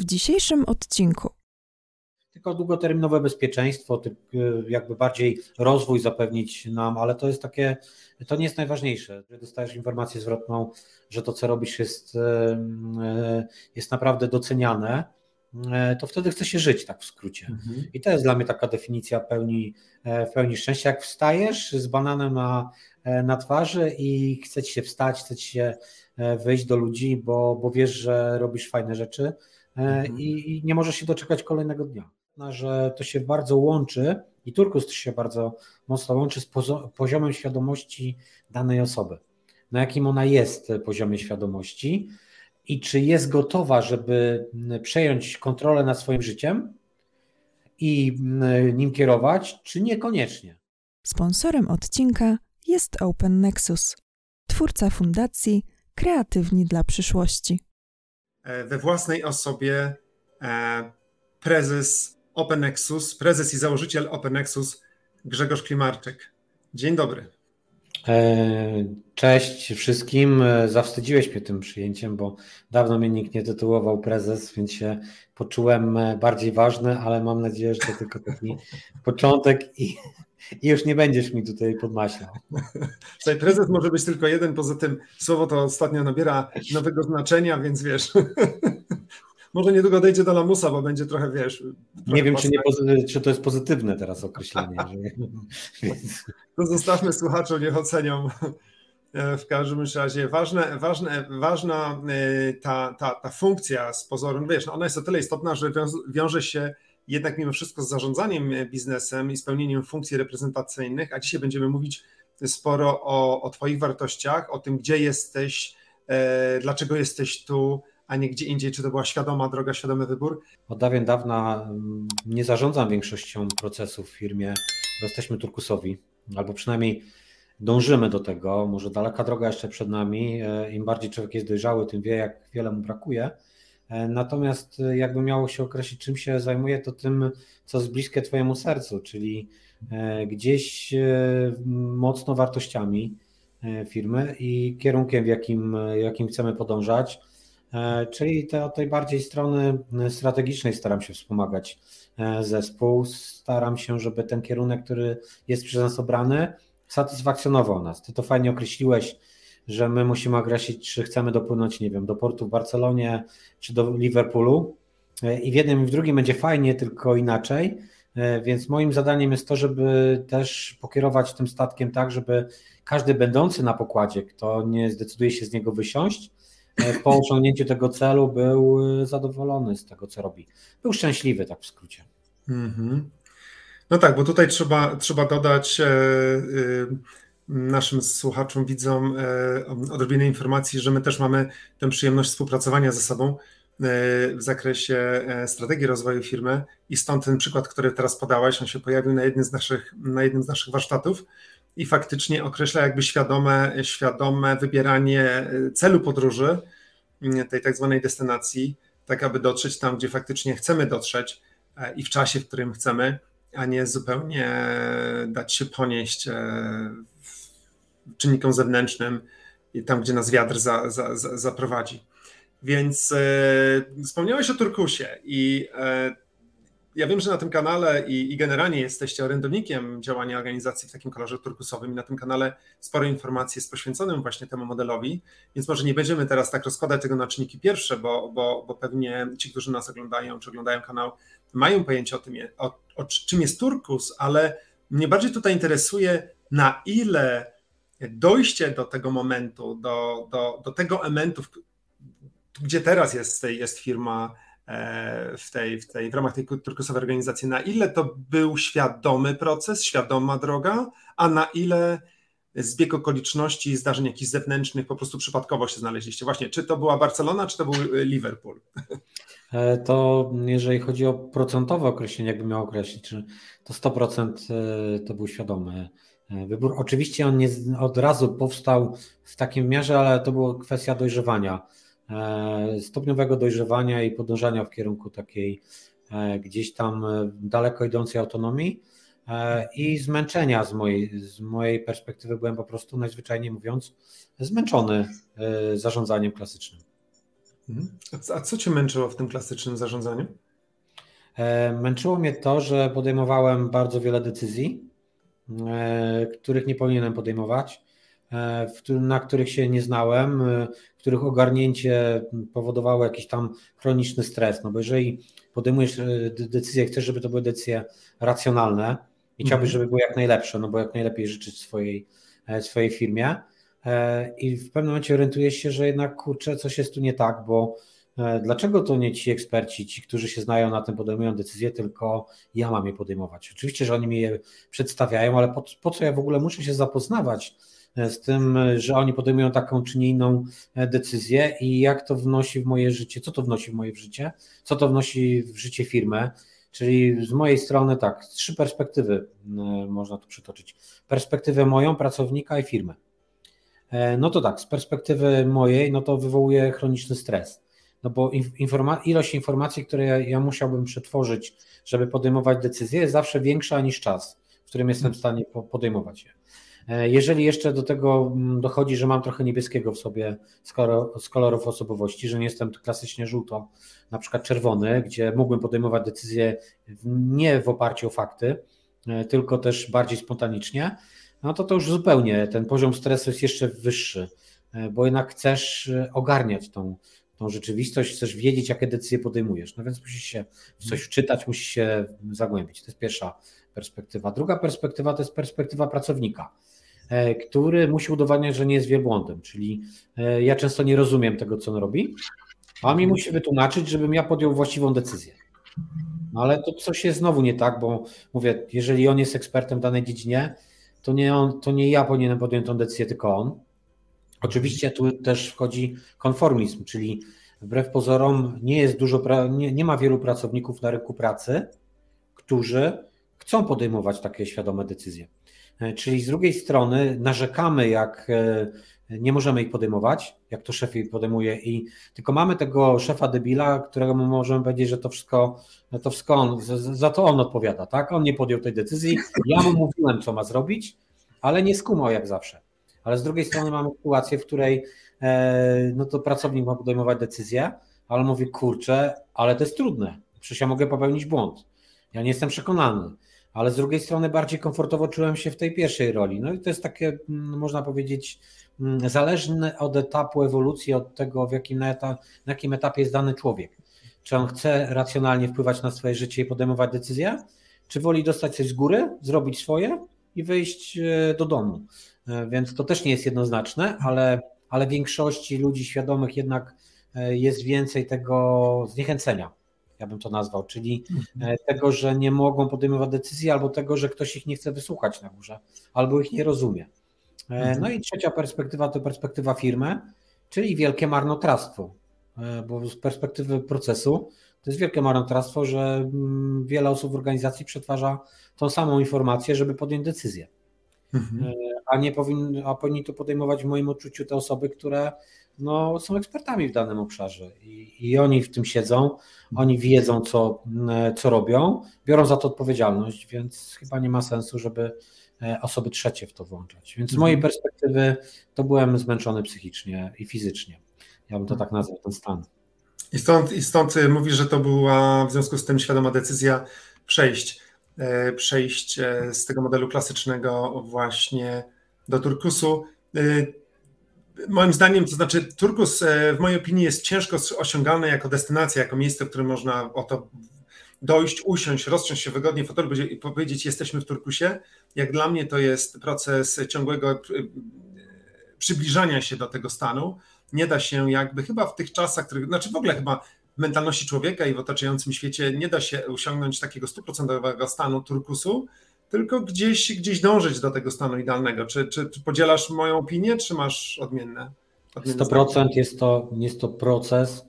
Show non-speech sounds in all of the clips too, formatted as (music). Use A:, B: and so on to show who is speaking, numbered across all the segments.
A: W dzisiejszym odcinku
B: tylko długoterminowe bezpieczeństwo, jakby bardziej rozwój zapewnić nam, ale to jest takie, to nie jest najważniejsze. Że dostajesz informację zwrotną, że to, co robisz, jest, jest naprawdę doceniane, to wtedy chce się żyć, tak w skrócie. Mhm. I to jest dla mnie taka definicja pełni, w pełni szczęścia. Jak wstajesz z bananem na, na twarzy i chce ci się wstać, chce ci się wyjść do ludzi, bo, bo wiesz, że robisz fajne rzeczy mhm. i, i nie możesz się doczekać kolejnego dnia że to się bardzo łączy i Turkus się bardzo mocno łączy z poziomem świadomości danej osoby. Na jakim ona jest poziomie świadomości i czy jest gotowa, żeby przejąć kontrolę nad swoim życiem i nim kierować, czy niekoniecznie.
A: Sponsorem odcinka jest Open Nexus, twórca fundacji Kreatywni dla przyszłości.
C: E, we własnej osobie e, prezes OpenNexus, prezes i założyciel OpenNexus Grzegorz Klimarczyk. Dzień dobry.
B: E, cześć wszystkim. Zawstydziłeś mnie tym przyjęciem, bo dawno mnie nikt nie tytułował prezes, więc się poczułem bardziej ważny, ale mam nadzieję, że to tylko taki początek i, i już nie będziesz mi tutaj podmaślał. (laughs)
C: Słuchaj, prezes może być tylko jeden, poza tym słowo to ostatnio nabiera nowego znaczenia, więc wiesz, (laughs) może niedługo dojdzie do lamusa, bo będzie trochę, wiesz... Trochę
B: nie wiem, czy, nie, czy to jest pozytywne teraz określenie.
C: że, (laughs) to zostawmy słuchaczom, niech ocenią. E, w każdym razie ważne, ważne, ważna e, ta, ta, ta funkcja z pozoru, wiesz, no ona jest o tyle istotna, że wiąże się jednak mimo wszystko z zarządzaniem biznesem i spełnieniem funkcji reprezentacyjnych, a dzisiaj będziemy mówić sporo o, o Twoich wartościach, o tym, gdzie jesteś, e, dlaczego jesteś tu, a nie gdzie indziej, czy to była świadoma droga, świadomy wybór?
B: Od dawien dawna mm, nie zarządzam większością procesów w firmie, bo jesteśmy turkusowi, albo przynajmniej dążymy do tego. Może daleka droga jeszcze przed nami. E, Im bardziej człowiek jest dojrzały, tym wie, jak wiele mu brakuje. E, natomiast e, jakby miało się określić, czym się zajmuje, to tym, co jest bliskie Twojemu sercu, czyli gdzieś mocno wartościami firmy i kierunkiem, w jakim, jakim chcemy podążać. E, czyli te, od tej bardziej strony strategicznej staram się wspomagać e, zespół. Staram się, żeby ten kierunek, który jest przez nas obrany, satysfakcjonował nas. Ty to fajnie określiłeś, że my musimy określić, czy chcemy dopłynąć, nie wiem, do portu w Barcelonie, czy do Liverpoolu. E, I w jednym i w drugim będzie fajnie, tylko inaczej. Więc moim zadaniem jest to, żeby też pokierować tym statkiem tak, żeby każdy będący na pokładzie, kto nie zdecyduje się z niego wysiąść, E, po osiągnięciu tego celu był e, zadowolony z tego, co robi. Był szczęśliwy, tak w skrócie. Mm-hmm.
C: No tak, bo tutaj trzeba, trzeba dodać e, naszym słuchaczom, widzom odrobinę informacji, że my też mamy tę przyjemność współpracowania ze sobą w zakresie strategii rozwoju firmy i stąd ten przykład, który teraz podałeś, on się pojawił na jednym z naszych, na jednym z naszych warsztatów i faktycznie określa jakby świadome, świadome wybieranie celu podróży, tej tak zwanej destynacji, tak aby dotrzeć tam, gdzie faktycznie chcemy dotrzeć e, i w czasie, w którym chcemy, a nie zupełnie dać się ponieść e, czynnikom zewnętrznym, tam, gdzie nas wiatr za, za, za, zaprowadzi. Więc e, wspomniałeś o Turkusie i e, ja wiem, że na tym kanale i, i, generalnie jesteście orędownikiem działania organizacji w takim kolorze turkusowym i na tym kanale sporo informacji jest poświęconym właśnie temu modelowi, więc może nie będziemy teraz tak rozkładać tego na czynniki pierwsze, bo, bo, bo pewnie ci, którzy nas oglądają czy oglądają kanał, mają pojęcie o tym, o, o czym jest turkus, ale mnie bardziej tutaj interesuje, na ile dojście do tego momentu, do, do, do tego elementu, gdzie teraz jest, jest firma E, w, tej, w, tej, w ramach tej turkusowej organizacji, na ile to był świadomy proces, świadoma droga, a na ile zbieg okoliczności, zdarzeń jakichś zewnętrznych, po prostu przypadkowo się znaleźliście. Właśnie, czy to była Barcelona, czy to był Liverpool? (laughs)
B: E, to jeżeli chodzi o procentowe określenie, jakby miał określić, to 100% e, to był świadomy wybór. Oczywiście on nie od razu powstał w takim mierze, ale to była kwestia dojrzewania E, stopniowego dojrzewania i podążania w kierunku takiej e, gdzieś tam e, daleko idącej autonomii i zmęczenia z mojej, z mojej perspektywy byłem po prostu najzwyczajniej mówiąc zmęczony zarządzaniem klasycznym.
C: Mhm. A co cię męczyło w tym klasycznym zarządzaniu?
B: E, męczyło mnie to, że podejmowałem bardzo wiele decyzji, e, których nie powinienem podejmować, e, na których się nie znałem, których ogarnięcie powodowało jakiś tam chroniczny stres. No bo jeżeli podejmujesz decyzje, chcesz, żeby to były decyzje racjonalne i chciałbyś, mhm. żeby były jak najlepsze, no bo jak najlepiej życzyć swojej, swojej firmie. I w pewnym momencie orientujesz się, że jednak kurczę, coś jest tu nie tak, bo E, dlaczego to nie ci eksperci, ci, którzy się znają na tym, podejmują decyzje, tylko ja mam je podejmować? Oczywiście, że oni mi je przedstawiają, ale po, po co ja w ogóle muszę się zapoznawać e, z tym, że oni podejmują taką czy nie inną e, decyzję i jak to wnosi w moje życie, co to wnosi w moje życie, co to wnosi w życie firmy. Czyli z mojej strony tak, trzy perspektywy można tu przytoczyć. Perspektywę moją, pracownika i firmy. No to tak, z perspektywy mojej, no to wywołuje chroniczny stres no bo informa ilość informacji, które ja, ja, musiałbym przetworzyć, żeby podejmować decyzje, jest zawsze większa niż czas, w którym jestem w stanie podejmować je. E, jeżeli jeszcze do tego mm, dochodzi, że mam trochę niebieskiego w sobie z kolorów osobowości, że nie jestem klasycznie żółto, na przykład czerwony, gdzie mógłbym podejmować decyzje nie w oparciu o fakty, e, tylko też bardziej spontanicznie, no to to już zupełnie ten poziom stresu jest jeszcze wyższy, e, bo jednak chcesz ogarniać tą, tą rzeczywistość, chcesz wiedzieć, jakie decyzje podejmujesz. No więc musisz się w coś wczytać, musisz się zagłębić. To jest pierwsza perspektywa. Druga perspektywa to jest perspektywa pracownika, e, który musi udowadniać, że nie jest wielbłądem, czyli e, ja często nie rozumiem tego, co on robi, a mi musi wytłumaczyć, żebym ja podjął właściwą decyzję. No ale to coś jest znowu nie tak, bo mówię, jeżeli on jest ekspertem w danej dziedzinie, to nie, on, to nie ja powinienem podjąć tą decyzję, tylko on. Oczywiście tu też wchodzi konformizm, czyli wbrew pozorom nie jest dużo, nie, nie ma wielu pracowników na rynku pracy, którzy chcą podejmować takie świadome decyzje. E, czyli z drugiej strony narzekamy, jak e, nie możemy ich podejmować, jak to szef ich podejmuje, i tylko mamy tego szefa debila, którego możemy powiedzieć, że to wszystko, to wszystko on, za to on odpowiada, tak? On nie podjął tej decyzji, ja mu mówiłem, co ma zrobić, ale nie skumał jak zawsze ale z drugiej strony mamy sytuację, w której e, no to pracownik ma podejmować decyzję, ale mówi, kurczę, ale to jest trudne, przecież ja mogę popełnić błąd. Ja nie jestem przekonany, ale z drugiej strony bardziej komfortowo czułem się w tej pierwszej roli. No i to jest takie, mm, można powiedzieć, mm, zależne od etapu ewolucji, od tego, w jakim, na, etap, na jakim etapie jest dany człowiek. Czy on chce racjonalnie wpływać na swoje życie i podejmować decyzje, czy woli dostać coś z góry, zrobić swoje i wyjść e, do domu. E, więc to też nie jest jednoznaczne, ale, ale większości ludzi świadomych jednak e, jest więcej tego zniechęcenia, ja bym to nazwał, czyli mhm. tego, że nie mogą podejmować decyzji, albo tego, że ktoś ich nie chce wysłuchać na górze, albo ich nie rozumie. Mhm. No i trzecia perspektywa to perspektywa firmy, czyli wielkie marnotrawstwo, bo z perspektywy procesu to jest wielkie marnotrawstwo, że mm, wiele osób w organizacji przetwarza tą samą informację, żeby podjąć decyzję. Mhm. A nie powinni, a powinni to podejmować w moim odczuciu te osoby, które no, są ekspertami w danym obszarze I, i oni w tym siedzą, oni wiedzą, co, e, co robią, biorą za to odpowiedzialność, więc chyba nie ma sensu, żeby e, osoby trzecie w to włączać. Więc z mojej mhm. perspektywy to byłem zmęczony psychicznie i fizycznie. Ja bym to tak nazwał, ten stan.
C: I stąd, I stąd mówisz, że to była w związku z tym świadoma decyzja przejść, e, przejść z tego modelu klasycznego właśnie do turkusu. E, moim zdaniem, to znaczy turkus w mojej opinii jest ciężko osiągalny jako destynacja, jako miejsce, w którym można o to dojść, usiąść, rozciąć się wygodnie w fotelu i powiedzieć jesteśmy w turkusie. Jak dla mnie to jest proces ciągłego przybliżania się do tego stanu, nie da się jakby chyba w tych czasach, których, znaczy w ogóle chyba mentalności człowieka i w otaczającym świecie nie da się osiągnąć takiego stuprocentowego stanu turkusu, tylko gdzieś, gdzieś dążyć do tego stanu idealnego. Czy, czy, czy podzielasz moją opinię, czy masz odmienne?
B: odmienne 100% jest to, jest to proces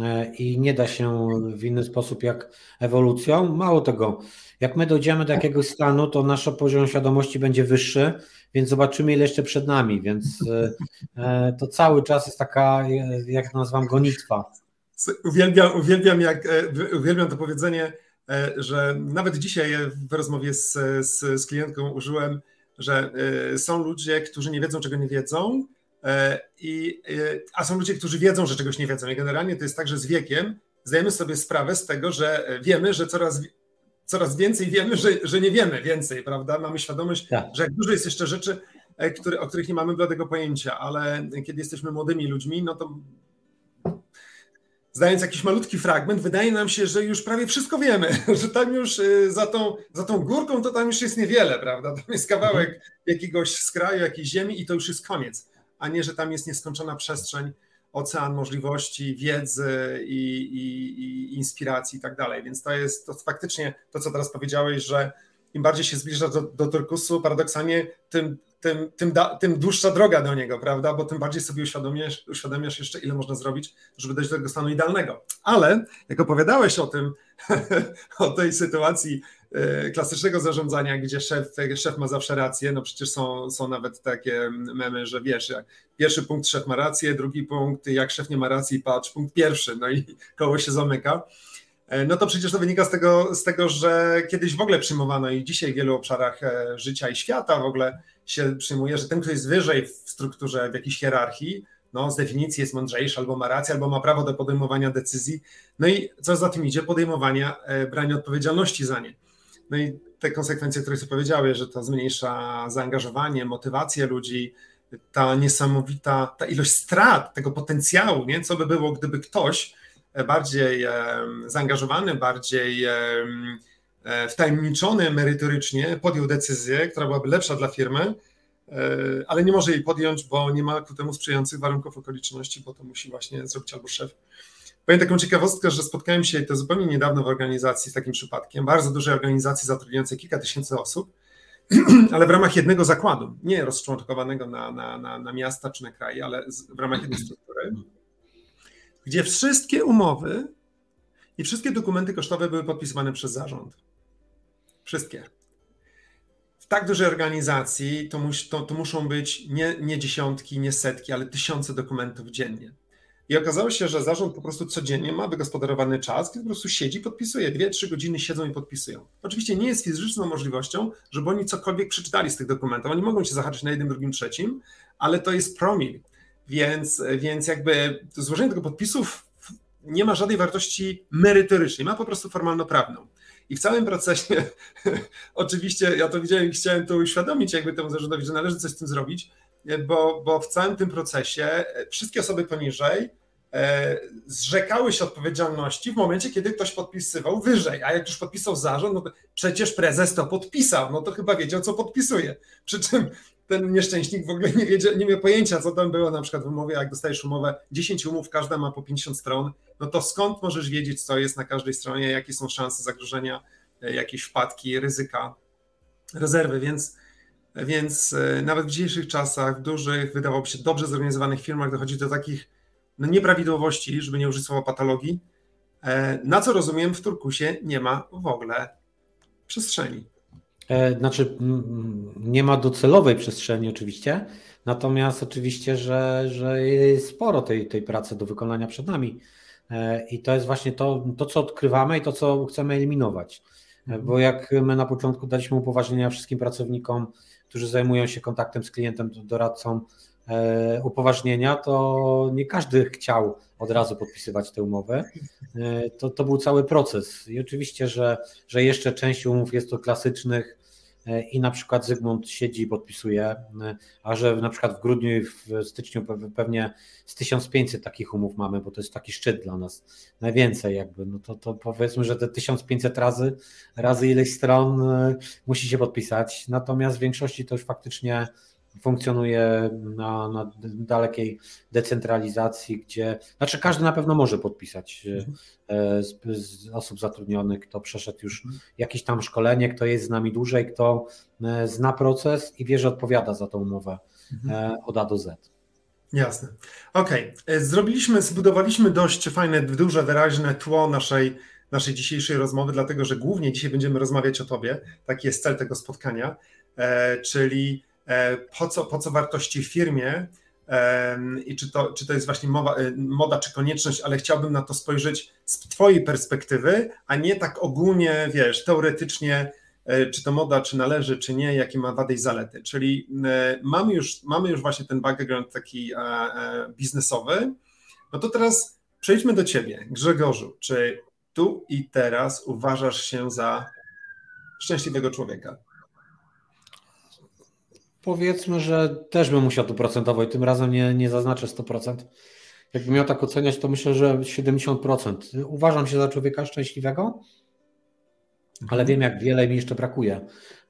B: e, i nie da się w inny sposób jak ewolucją. Mało tego, jak my dojdziemy do jakiegoś stanu, to nasz poziom świadomości będzie wyższy, więc zobaczymy, ile jeszcze przed nami. Więc e, e, to cały czas jest taka, jak nazywam, gonitwa.
C: Uwielbiam, uwielbiam, jak, uwielbiam to powiedzenie, że nawet dzisiaj w rozmowie z, z, z klientką użyłem, że są ludzie, którzy nie wiedzą, czego nie wiedzą, I, a są ludzie, którzy wiedzą, że czegoś nie wiedzą. I generalnie to jest tak, że z wiekiem zdajemy sobie sprawę z tego, że wiemy, że coraz, coraz więcej wiemy, że, że nie wiemy więcej, prawda? Mamy świadomość, tak. że jak dużo jest jeszcze rzeczy, które, o których nie mamy bladego pojęcia, ale kiedy jesteśmy młodymi ludźmi, no to zdając jakiś malutki fragment, wydaje nam się, że już prawie wszystko wiemy, (laughs) że tam już y, za tą, za tą górką to tam już jest niewiele, prawda? Tam jest kawałek jakiegoś skraju, jakiejś ziemi i to już jest koniec, a nie, że tam jest nieskończona przestrzeń, ocean możliwości, wiedzy i, i, i inspiracji i tak dalej. Więc to jest to faktycznie to, co teraz powiedziałeś, że im bardziej się zbliżasz do, do turkusu, paradoksalnie tym tym, tym, da, tym dłuższa droga do niego, prawda? Bo tym bardziej sobie uświadomiasz, uświadamiasz jeszcze, ile można zrobić, żeby dojść do tego stanu idealnego. Ale jak opowiadałeś o tym, (laughs) o tej sytuacji e, klasycznego zarządzania, gdzie szef, szef ma zawsze rację, no przecież są, są nawet takie memy, że wiesz, pierwszy punkt szef ma rację, drugi punkt jak szef nie ma racji, patrz, punkt pierwszy, no i koło się zamyka. E, no to przecież to wynika z tego, z tego, że kiedyś w ogóle przyjmowano i dzisiaj w wielu obszarach e, życia i świata w ogóle się przyjmuje, że ten, kto jest wyżej w strukturze, w jakiejś hierarchii, no, z definicji jest mądrzejszy, albo ma rację, albo ma prawo do podejmowania decyzji. No i co za tym idzie, podejmowania, e, brania odpowiedzialności za nie. No i te konsekwencje, które sobie powiedziałeś, że to zmniejsza zaangażowanie, motywację ludzi, ta niesamowita, ta ilość strat, tego potencjału, nie? co by było, gdyby ktoś bardziej zaangażowany, bardziej E, wtajemniczony merytorycznie podjął decyzję, która byłaby lepsza dla firmy, e, ale nie może jej podjąć, bo nie ma ku temu sprzyjających warunków okoliczności, bo to musi właśnie zrobić albo szef. Powiem taką ciekawostkę, że spotkałem się to zupełnie niedawno w organizacji z takim przypadkiem, bardzo dużej organizacji zatrudniającej kilka tysięcy osób, (clears throat) ale w ramach jednego zakładu, nie rozczłonkowanego na, na, na, na miasta czy na kraje, ale w ramach jednej struktury, gdzie wszystkie umowy i wszystkie dokumenty kosztowe były podpisywane przez zarząd. Wszystkie. W tak dużej organizacji to, mus, to, to muszą być nie, nie dziesiątki, nie setki, ale tysiące dokumentów dziennie. I okazało się, że zarząd po prostu codziennie ma wygospodarowany czas, kiedy po prostu siedzi, podpisuje. Dwie, trzy godziny siedzą i podpisują. Oczywiście nie jest fizyczną możliwością, żeby oni cokolwiek przeczytali z tych dokumentów. Oni mogą się zahaczyć na jednym, drugim, trzecim, ale to jest promil. Więc, więc jakby złożenie tego podpisów nie ma żadnej wartości merytorycznej, ma po prostu formalno-prawną. I w całym procesie, (laughs) oczywiście ja to widziałem i chciałem to uświadomić jakby temu zarządowi, że należy coś z tym zrobić, bo, bo w całym tym procesie wszystkie osoby poniżej e, zrzekały się odpowiedzialności w momencie, kiedy ktoś podpisywał wyżej, a jak już podpisał zarząd, no to przecież prezes to podpisał, no to chyba wiedział, co podpisuje. Przy czym ten nieszczęśnik w ogóle nie, wiedział, nie miał pojęcia, co tam było na przykład w umowie, jak dostajesz umowę, 10 umów, każda ma po 50 stron, no to skąd możesz wiedzieć, co jest na każdej stronie, jakie są szanse zagrożenia, e, jakieś wpadki, ryzyka, rezerwy, więc, więc e, nawet w dzisiejszych czasach, w dużych, wydawałoby się dobrze zorganizowanych firmach dochodzi do takich no, nieprawidłowości, żeby nie użyć słowa patologii, e, na co rozumiem w Turkusie nie ma w ogóle przestrzeni.
B: E, znaczy, nie ma docelowej przestrzeni oczywiście, natomiast oczywiście, że, że jest sporo tej, tej pracy do wykonania przed nami. E, I to jest właśnie to, to, co odkrywamy i to, co chcemy eliminować. E, bo jak my na początku daliśmy upoważnienia wszystkim pracownikom, którzy zajmują się kontaktem z klientem, doradcą, upoważnienia, to nie każdy chciał od razu podpisywać te umowy. To, to był cały proces. I oczywiście, że, że jeszcze część umów jest to klasycznych i na przykład Zygmunt siedzi i podpisuje, a że na przykład w grudniu i w styczniu pewnie z 1500 takich umów mamy, bo to jest taki szczyt dla nas, najwięcej jakby, no to, to powiedzmy, że te 1500 razy, razy ileś stron musi się podpisać, natomiast w większości to już faktycznie funkcjonuje na, na dalekiej decentralizacji, gdzie, znaczy każdy na pewno może podpisać mhm. e, z, z, osób zatrudnionych, kto przeszedł już mhm. jakieś tam szkolenie, kto jest z nami dłużej, kto e, zna proces i wie, że odpowiada za tą umowę mhm. e, od A do Z.
C: Jasne. Okej. Okay. Zrobiliśmy, zbudowaliśmy dość fajne, duże, wyraźne tło naszej, naszej dzisiejszej rozmowy, dlatego że głównie dzisiaj będziemy rozmawiać o Tobie. Taki jest cel tego spotkania, czyli E, po co, po co wartości w firmie i czy to, czy to jest właśnie mowa, e, moda czy konieczność, ale chciałbym na to spojrzeć z Twojej perspektywy, a nie tak ogólnie, wiesz, teoretycznie, czy to moda, czy należy, czy nie, jakie ma wady i zalety. Czyli mamy już, mamy już właśnie ten background taki biznesowy. No to teraz przejdźmy do Ciebie, Grzegorzu. Czy tu i teraz uważasz się za szczęśliwego człowieka?
B: Powiedzmy, że też bym musiał tu procentowo i tym razem nie, nie zaznaczę 100%. Jakbym miał tak oceniać, to myślę, że 70%. Uważam się za człowieka szczęśliwego, ale wiem, jak wiele mi jeszcze brakuje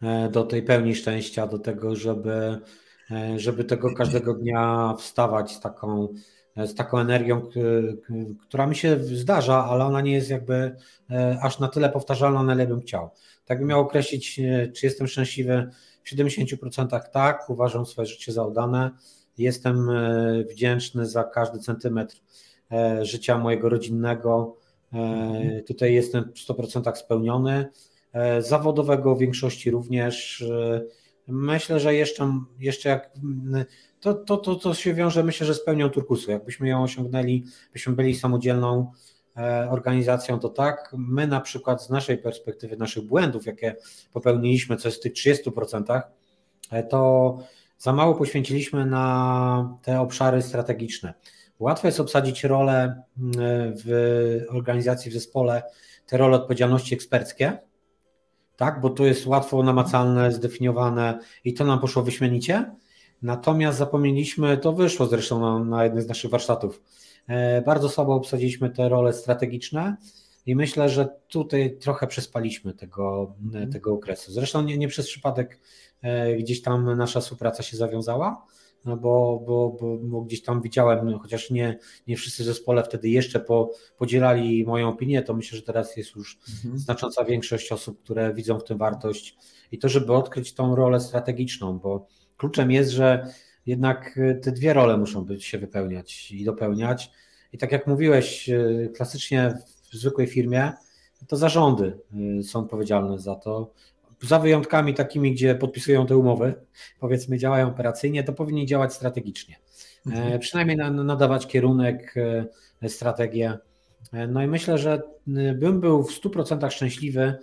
B: e, do tej pełni szczęścia, do tego, żeby, e, żeby tego każdego dnia wstawać z taką, e, z taką energią, która mi się zdarza, ale ona nie jest jakby aż na tyle powtarzalna, na ile bym chciał. Tak bym miał określić, czy jestem szczęśliwy w 70% tak, uważam swoje życie za udane. Jestem e, wdzięczny za każdy centymetr e, życia mojego rodzinnego. E, mhm. Tutaj jestem w 100% spełniony. Zawodowego w większości również. Myślę, że jeszcze, jeszcze jak to, to, to, to się wiąże, myślę, że z pełnią turkusu. Jakbyśmy ją osiągnęli, byśmy byli samodzielną organizacją, to tak. My na przykład z naszej perspektywy, naszych błędów, jakie popełniliśmy, co jest w tych 30%, to za mało poświęciliśmy na te obszary strategiczne. Łatwo jest obsadzić rolę w organizacji, w zespole, te role odpowiedzialności eksperckie, tak, bo to jest łatwo namacalne, zdefiniowane i to nam poszło wyśmienicie. Natomiast zapomnieliśmy, to wyszło zresztą na, na jednym z naszych warsztatów, e, bardzo słabo obsadziliśmy te role strategiczne i myślę, że tutaj trochę przespaliśmy tego, mhm. tego okresu. Zresztą nie, nie przez przypadek E, gdzieś tam nasza współpraca się zawiązała, no bo, bo, bo, bo, gdzieś tam widziałem, no chociaż nie, nie wszyscy w zespole wtedy jeszcze po, podzielali moją opinię, to myślę, że teraz jest już mhm. znacząca większość osób, które widzą w tym wartość i to, żeby odkryć tą rolę strategiczną, bo kluczem jest, że jednak te dwie role muszą być się wypełniać i dopełniać. I tak jak mówiłeś, e, klasycznie w zwykłej firmie to zarządy e, są odpowiedzialne za to, za wyjątkami takimi, gdzie podpisują te umowy, powiedzmy działają operacyjnie, to powinni działać strategicznie. E, mhm. Przynajmniej nadawać kierunek, e, strategię. E, no i myślę, że bym był w 100% szczęśliwy,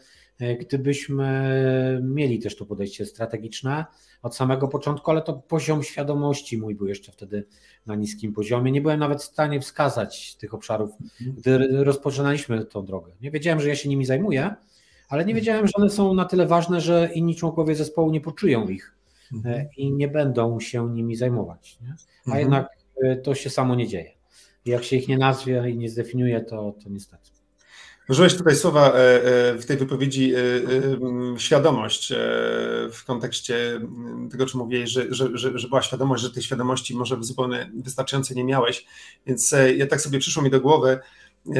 B: gdybyśmy mieli też to podejście strategiczne od samego początku, ale to poziom świadomości mój był jeszcze wtedy na niskim poziomie. Nie byłem nawet w stanie wskazać tych obszarów, mhm. gdy rozpoczynaliśmy tą drogę. Nie wiedziałem, że ja się nimi zajmuję, ale nie wiedziałem, że one są na tyle ważne, że inni członkowie zespołu nie poczują ich mhm. E, i nie będą się nimi zajmować. Nie? A mhm. jednak e, to się samo nie dzieje. Jak się ich nie nazwie i nie zdefiniuje, to, to niestety.
C: Użyłeś tutaj słowa e, w tej wypowiedzi świadomość w kontekście tego, czy mówiłeś, że, że, że, że była świadomość, że tej świadomości może zupełnie wystarczającej nie miałeś. Więc ja tak sobie przyszło mi do głowy,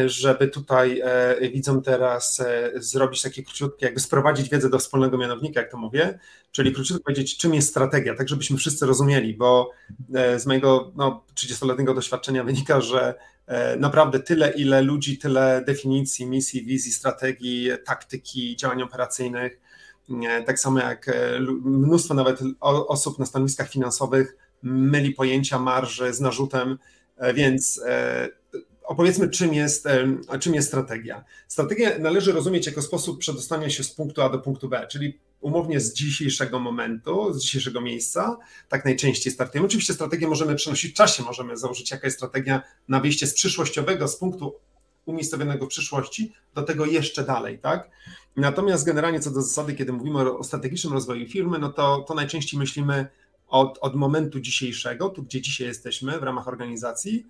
C: żeby tutaj e, widzom teraz e, zrobić takie króciutkie, jakby sprowadzić wiedzę do wspólnego mianownika, jak to mówię, czyli króciutko powiedzieć, czym jest strategia, tak żebyśmy wszyscy rozumieli, bo e, z mojego no, 30-letniego doświadczenia wynika, że naprawdę tyle, ile ludzi, tyle definicji, misji, wizji, strategii, taktyki, działań operacyjnych, tak samo jak mnóstwo nawet osób na stanowiskach finansowych myli pojęcia marży z narzutem, więc opowiedzmy, czym jest, czym jest strategia. Strategię należy rozumieć jako sposób przedostania się z punktu A do punktu B, czyli umownie z dzisiejszego momentu, z dzisiejszego miejsca, tak najczęściej startujemy. Oczywiście strategię możemy przenosić w czasie, możemy założyć, jaka jest strategia na wyjście z przyszłościowego, z punktu umiejscowionego w przyszłości do tego jeszcze dalej, tak? Natomiast generalnie co do zasady, kiedy mówimy o strategicznym rozwoju firmy, no to, to najczęściej myślimy od, od momentu dzisiejszego, tu gdzie dzisiaj jesteśmy w ramach organizacji,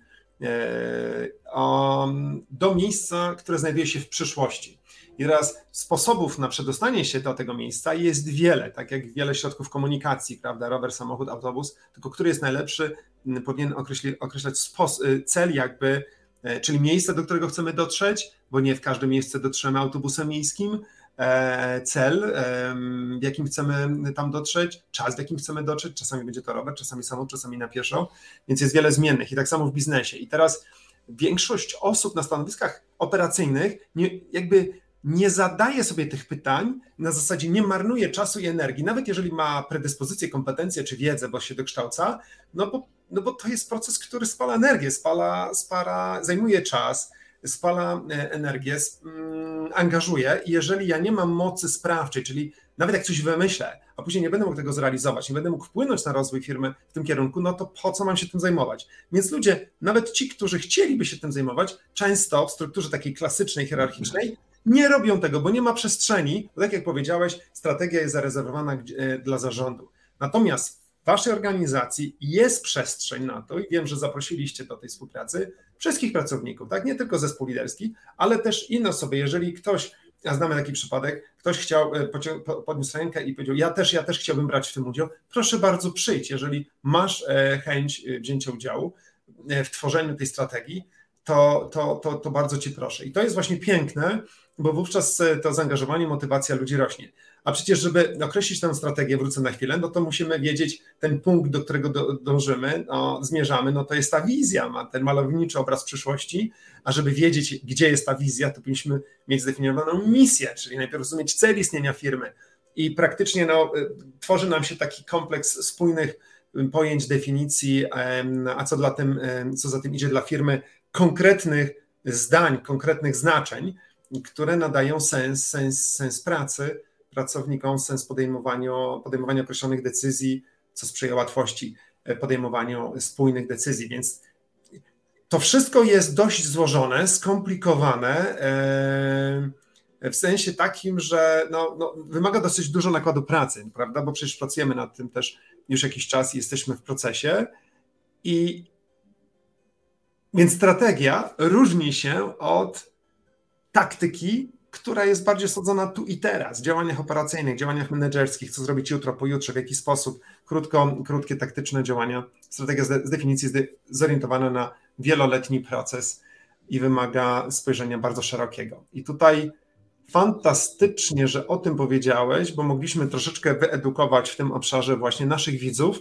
C: do miejsca, które znajduje się w przyszłości. I teraz sposobów na przedostanie się do tego miejsca jest wiele, tak jak wiele środków komunikacji, prawda, rower, samochód, autobus, tylko który jest najlepszy, powinien określić, określać y, cel jakby, e, czyli miejsce, do którego chcemy dotrzeć, bo nie w każde miejsce dotrzemy autobusem miejskim, E, cel, w jakim chcemy tam dotrzeć, czas, w jakim chcemy dotrzeć. Czasami będzie to rower, czasami samochód, czasami na pieszo, więc jest wiele zmiennych i tak samo w biznesie. I teraz większość osób na stanowiskach operacyjnych nie, jakby nie zadaje sobie tych pytań, na zasadzie nie marnuje czasu i energii, nawet jeżeli ma predyspozycje, kompetencje czy wiedzę, bo się dokształca, no bo, no bo to jest proces, który spala energię, spala, spala, zajmuje czas, spala e, energię, mm, angażuję i jeżeli ja nie mam mocy sprawczej, czyli nawet jak coś wymyślę, a później nie będę mógł tego zrealizować, nie będę mógł wpłynąć na rozwój firmy w tym kierunku, no to po co mam się tym zajmować? Więc ludzie, nawet ci, którzy chcieliby się tym zajmować, często w strukturze takiej klasycznej, hierarchicznej, nie robią tego, bo nie ma przestrzeni. Bo tak jak powiedziałeś, strategia jest zarezerwowana e, dla zarządu. Natomiast waszej organizacji jest przestrzeń na to i wiem, że zaprosiliście do tej współpracy wszystkich pracowników, tak? Nie tylko zespół liderski, ale też inne osoby. Jeżeli ktoś ja znamy taki przypadek, ktoś chciał, e, podniósł rękę i powiedział, ja też, ja też chciałbym brać w tym udział, proszę bardzo przyjdź, jeżeli masz e, chęć e, wzięcia udziału w tworzeniu tej strategii, to, to, to, to bardzo Cię proszę. I to jest właśnie piękne, bo wówczas to zaangażowanie, motywacja ludzi rośnie. A przecież, żeby określić tę strategię, wrócę na chwilę, no to musimy wiedzieć ten punkt, do którego do, dążymy, no, zmierzamy, no to jest ta wizja, ma ten malowniczy obraz przyszłości, a żeby wiedzieć, gdzie jest ta wizja, to powinniśmy mieć zdefiniowaną misję, czyli najpierw rozumieć cel istnienia firmy. I praktycznie no, y, tworzy nam się taki kompleks spójnych y, pojęć, definicji, a co, dla tym, co za tym idzie dla firmy, konkretnych zdań, konkretnych znaczeń, które nadają sens, sens, sens pracy pracownikom, sens podejmowania, podejmowania określonych decyzji, co sprzyja łatwości e, podejmowaniu spójnych decyzji. Więc to wszystko jest dość złożone, skomplikowane e, w sensie takim, że no, no, wymaga dosyć dużo nakładu pracy, prawda? Bo przecież pracujemy nad tym też już jakiś czas i jesteśmy w procesie. I więc strategia różni się od taktyki, która jest bardziej osadzona tu i teraz, w działaniach operacyjnych, działaniach menedżerskich, co zrobić jutro, pojutrze, w jaki sposób, krótko, krótkie, taktyczne działania. Strategia z definicji jest zorientowana na wieloletni proces i wymaga spojrzenia bardzo szerokiego. I tutaj fantastycznie, że o tym powiedziałeś, bo mogliśmy troszeczkę wyedukować w tym obszarze właśnie naszych widzów.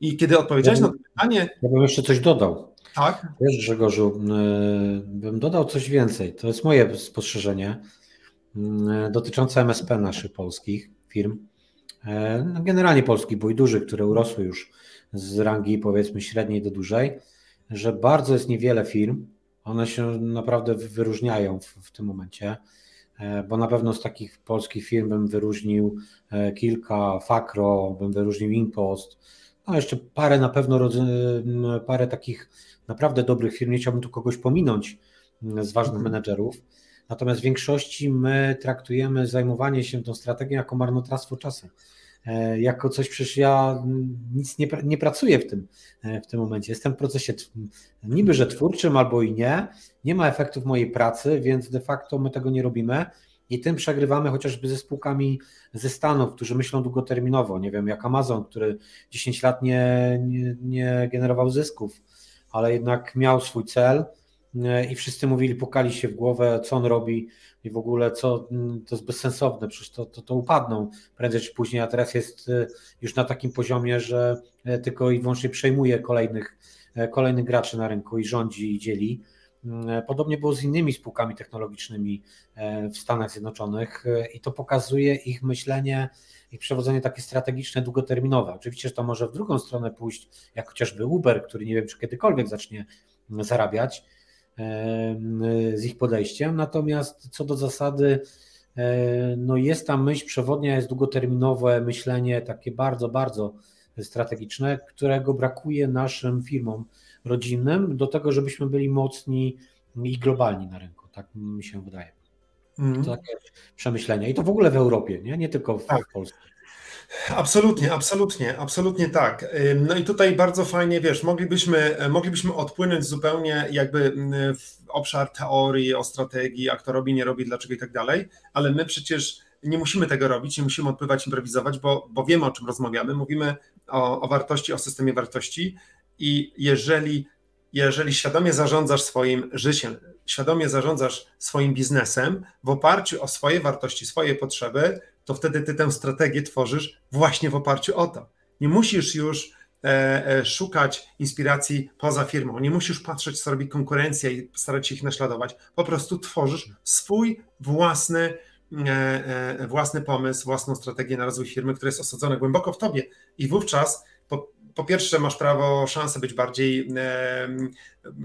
C: I kiedy odpowiedziałeś ja bym, na to pytanie.
B: Ja bym jeszcze coś dodał.
C: Tak.
B: Wiesz, Grzegorzu, y, bym dodał coś więcej. To jest moje spostrzeżenie y, dotyczące MSP naszych polskich firm. Y, no, generalnie polskich, bo i dużych, które urosły już z rangi powiedzmy średniej do dużej, że bardzo jest niewiele firm. One się naprawdę wyróżniają w, w tym momencie, bo na pewno z takich polskich firm bym wyróżnił kilka, Fakro, bym wyróżnił Impost, no jeszcze parę na pewno, parę takich naprawdę dobrych firm, nie chciałbym tu kogoś pominąć mm, z ważnych mhm. menedżerów, natomiast w większości my traktujemy zajmowanie się tą strategią jako marnotrawstwo czasu. E, jako coś, przecież ja nic nie, nie pracuję w tym, e, w tym momencie. Jestem w procesie niby, że twórczym albo i nie. Nie ma efektów mojej pracy, więc de facto my tego nie robimy. I tym przegrywamy chociażby ze spółkami ze Stanów, którzy myślą długoterminowo. Nie wiem, jak Amazon, który 10 lat nie, nie, nie generował zysków ale jednak miał swój cel e, i wszyscy mówili, pukali się w głowę, co on robi i w ogóle co, mm, to jest bezsensowne, przecież to, to, to upadną prędzej czy później, a teraz jest e, już na takim poziomie, że e, tylko i wyłącznie przejmuje kolejnych, kolejnych graczy na rynku i rządzi i dzieli. Mm, podobnie było z innymi spółkami technologicznymi w Stanach Zjednoczonych i to pokazuje ich myślenie ich przewodzenie takie strategiczne, długoterminowe. Oczywiście, że to może w drugą stronę pójść, jak chociażby Uber, który nie wiem, czy kiedykolwiek zacznie zarabiać z ich podejściem. Natomiast co do zasady, no jest ta myśl przewodnia, jest długoterminowe myślenie, takie bardzo, bardzo strategiczne, którego brakuje naszym firmom rodzinnym do tego, żebyśmy byli mocni i globalni na rynku. Tak mi się wydaje. Mm. To takie przemyślenia. I to w ogóle w Europie, nie, nie tylko w, tak. w Polsce.
C: Absolutnie, absolutnie, absolutnie tak. No i tutaj bardzo fajnie, wiesz, moglibyśmy, moglibyśmy odpłynąć zupełnie jakby w obszar teorii, o strategii, a kto robi, nie robi, dlaczego i tak dalej, ale my przecież nie musimy tego robić, nie musimy odpływać, improwizować, bo, bo wiemy, o czym rozmawiamy. Mówimy o, o wartości, o systemie wartości i jeżeli, jeżeli świadomie zarządzasz swoim życiem, świadomie zarządzasz swoim biznesem w oparciu o swoje wartości, swoje potrzeby, to wtedy ty tę strategię tworzysz właśnie w oparciu o to. Nie musisz już e, e, szukać inspiracji poza firmą, nie musisz patrzeć, co robi konkurencja i starać się ich naśladować. Po prostu tworzysz swój własny, e, własny pomysł, własną strategię na rozwój firmy, która jest osadzona głęboko w tobie i wówczas po, po pierwsze masz prawo, szansę być bardziej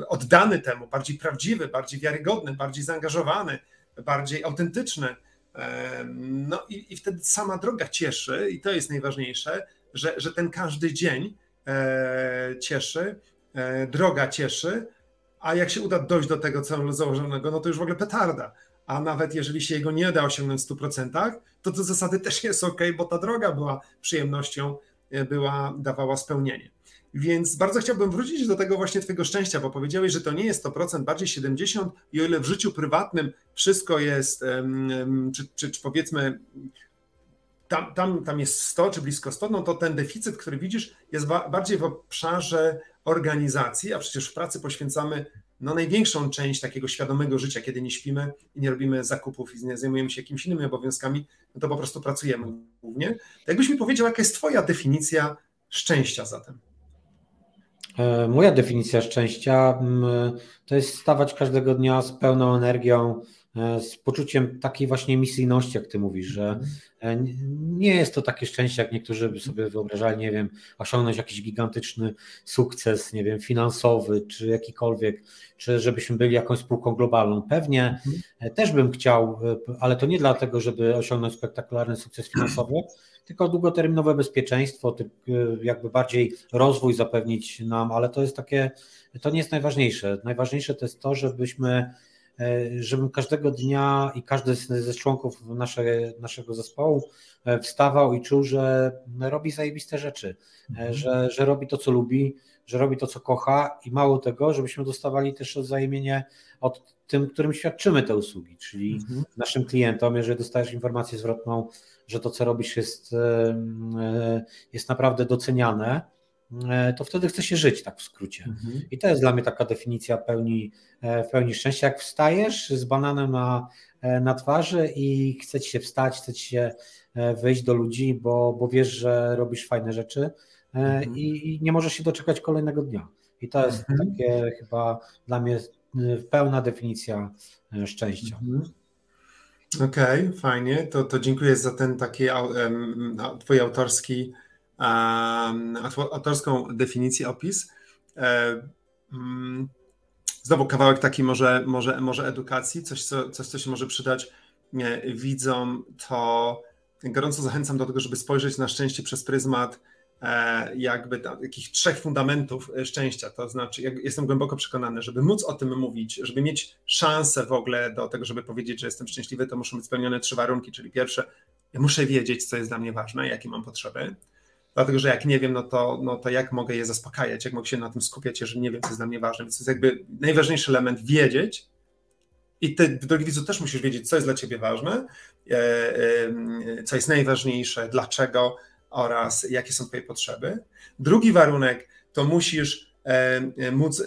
C: oddany temu, bardziej prawdziwy, bardziej wiarygodny, bardziej zaangażowany, bardziej autentyczny. No i, i wtedy sama droga cieszy, i to jest najważniejsze, że, że ten każdy dzień e, cieszy, e, droga cieszy, a jak się uda dojść do tego celu założonego, no to już w ogóle petarda. A nawet jeżeli się jego nie da osiągnąć w 100%, to to zasady też jest ok, bo ta droga była przyjemnością, była, dawała spełnienie. Więc bardzo chciałbym wrócić do tego właśnie Twojego szczęścia, bo powiedziałeś, że to nie jest 100%, bardziej 70% i o ile w życiu prywatnym wszystko jest, czy, czy, czy powiedzmy, tam, tam, tam jest 100 czy blisko 100, no to ten deficyt, który widzisz, jest bardziej w obszarze organizacji, a przecież w pracy poświęcamy no, największą część takiego świadomego życia, kiedy nie śpimy i nie robimy zakupów i nie zajmujemy się jakimiś innymi obowiązkami, no to po prostu pracujemy głównie. Jakbyś mi powiedział, jaka jest Twoja definicja szczęścia zatem?
B: E, moja definicja szczęścia mm, to jest stawać każdego dnia z pełną energią, z poczuciem takiej właśnie misyjności, jak ty mówisz, że e, nie jest to takie szczęście, jak niektórzy by sobie wyobrażali, nie wiem, osiągnąć jakiś gigantyczny sukces, nie wiem, finansowy, czy jakikolwiek, czy żebyśmy byli jakąś spółką globalną. Pewnie też bym chciał, ale to nie dlatego, żeby osiągnąć spektakularny sukces finansowy, tylko długoterminowe bezpieczeństwo, jakby bardziej rozwój zapewnić nam, ale to jest takie, to nie jest najważniejsze. Najważniejsze to jest to, żebyśmy e, żebym każdego dnia i każdy ze członków nasze, naszego zespołu e, wstawał i czuł, że robi zajebiste rzeczy, e, mhm. że, że robi to, co lubi, że robi to, co kocha i mało tego, żebyśmy dostawali też odwzajemnienie od tym, którym świadczymy te usługi, czyli mhm. naszym klientom, jeżeli dostajesz informację zwrotną, że to, co robisz jest, e, jest naprawdę doceniane, e, to wtedy chce się żyć, tak w skrócie. Mhm. I to jest dla mnie taka definicja pełni, e, pełni szczęścia. Jak wstajesz z bananem na, na twarzy i chce ci się wstać, chce ci się wyjść do ludzi, bo, bo wiesz, że robisz fajne rzeczy mhm. i, nie możesz się doczekać kolejnego dnia. I to jest mhm. takie chyba dla mnie pełna definicja szczęścia. Mhm.
C: Okej, okay, fajnie. To, to dziękuję za ten taki um, twój autorski, autorską definicję, opis. Um, znowu kawałek taki może, może, może edukacji, coś co, coś, co się może przydać widzom, to gorąco zachęcam do tego, żeby spojrzeć na szczęście przez pryzmat E, jakby takich trzech fundamentów e, szczęścia. To znaczy, jestem głęboko przekonany, żeby móc o tym mówić, żeby mieć szansę w ogóle do tego, żeby powiedzieć, że jestem szczęśliwy, to muszą być spełnione trzy warunki, czyli pierwsze, ja muszę wiedzieć, co jest dla mnie ważne, jakie mam potrzeby. Dlatego, że jak nie wiem, no to, no to jak mogę je zaspokajać, jak mogę się na tym skupiać, jeżeli nie wiem, co jest dla mnie ważne. Więc to jest jakby najważniejszy element wiedzieć. I ty, drogi widzu, też musisz wiedzieć, co jest dla ciebie ważne, e, co jest najważniejsze, dlaczego, oraz jakie są Twoje potrzeby. Drugi warunek to musisz e, e, móc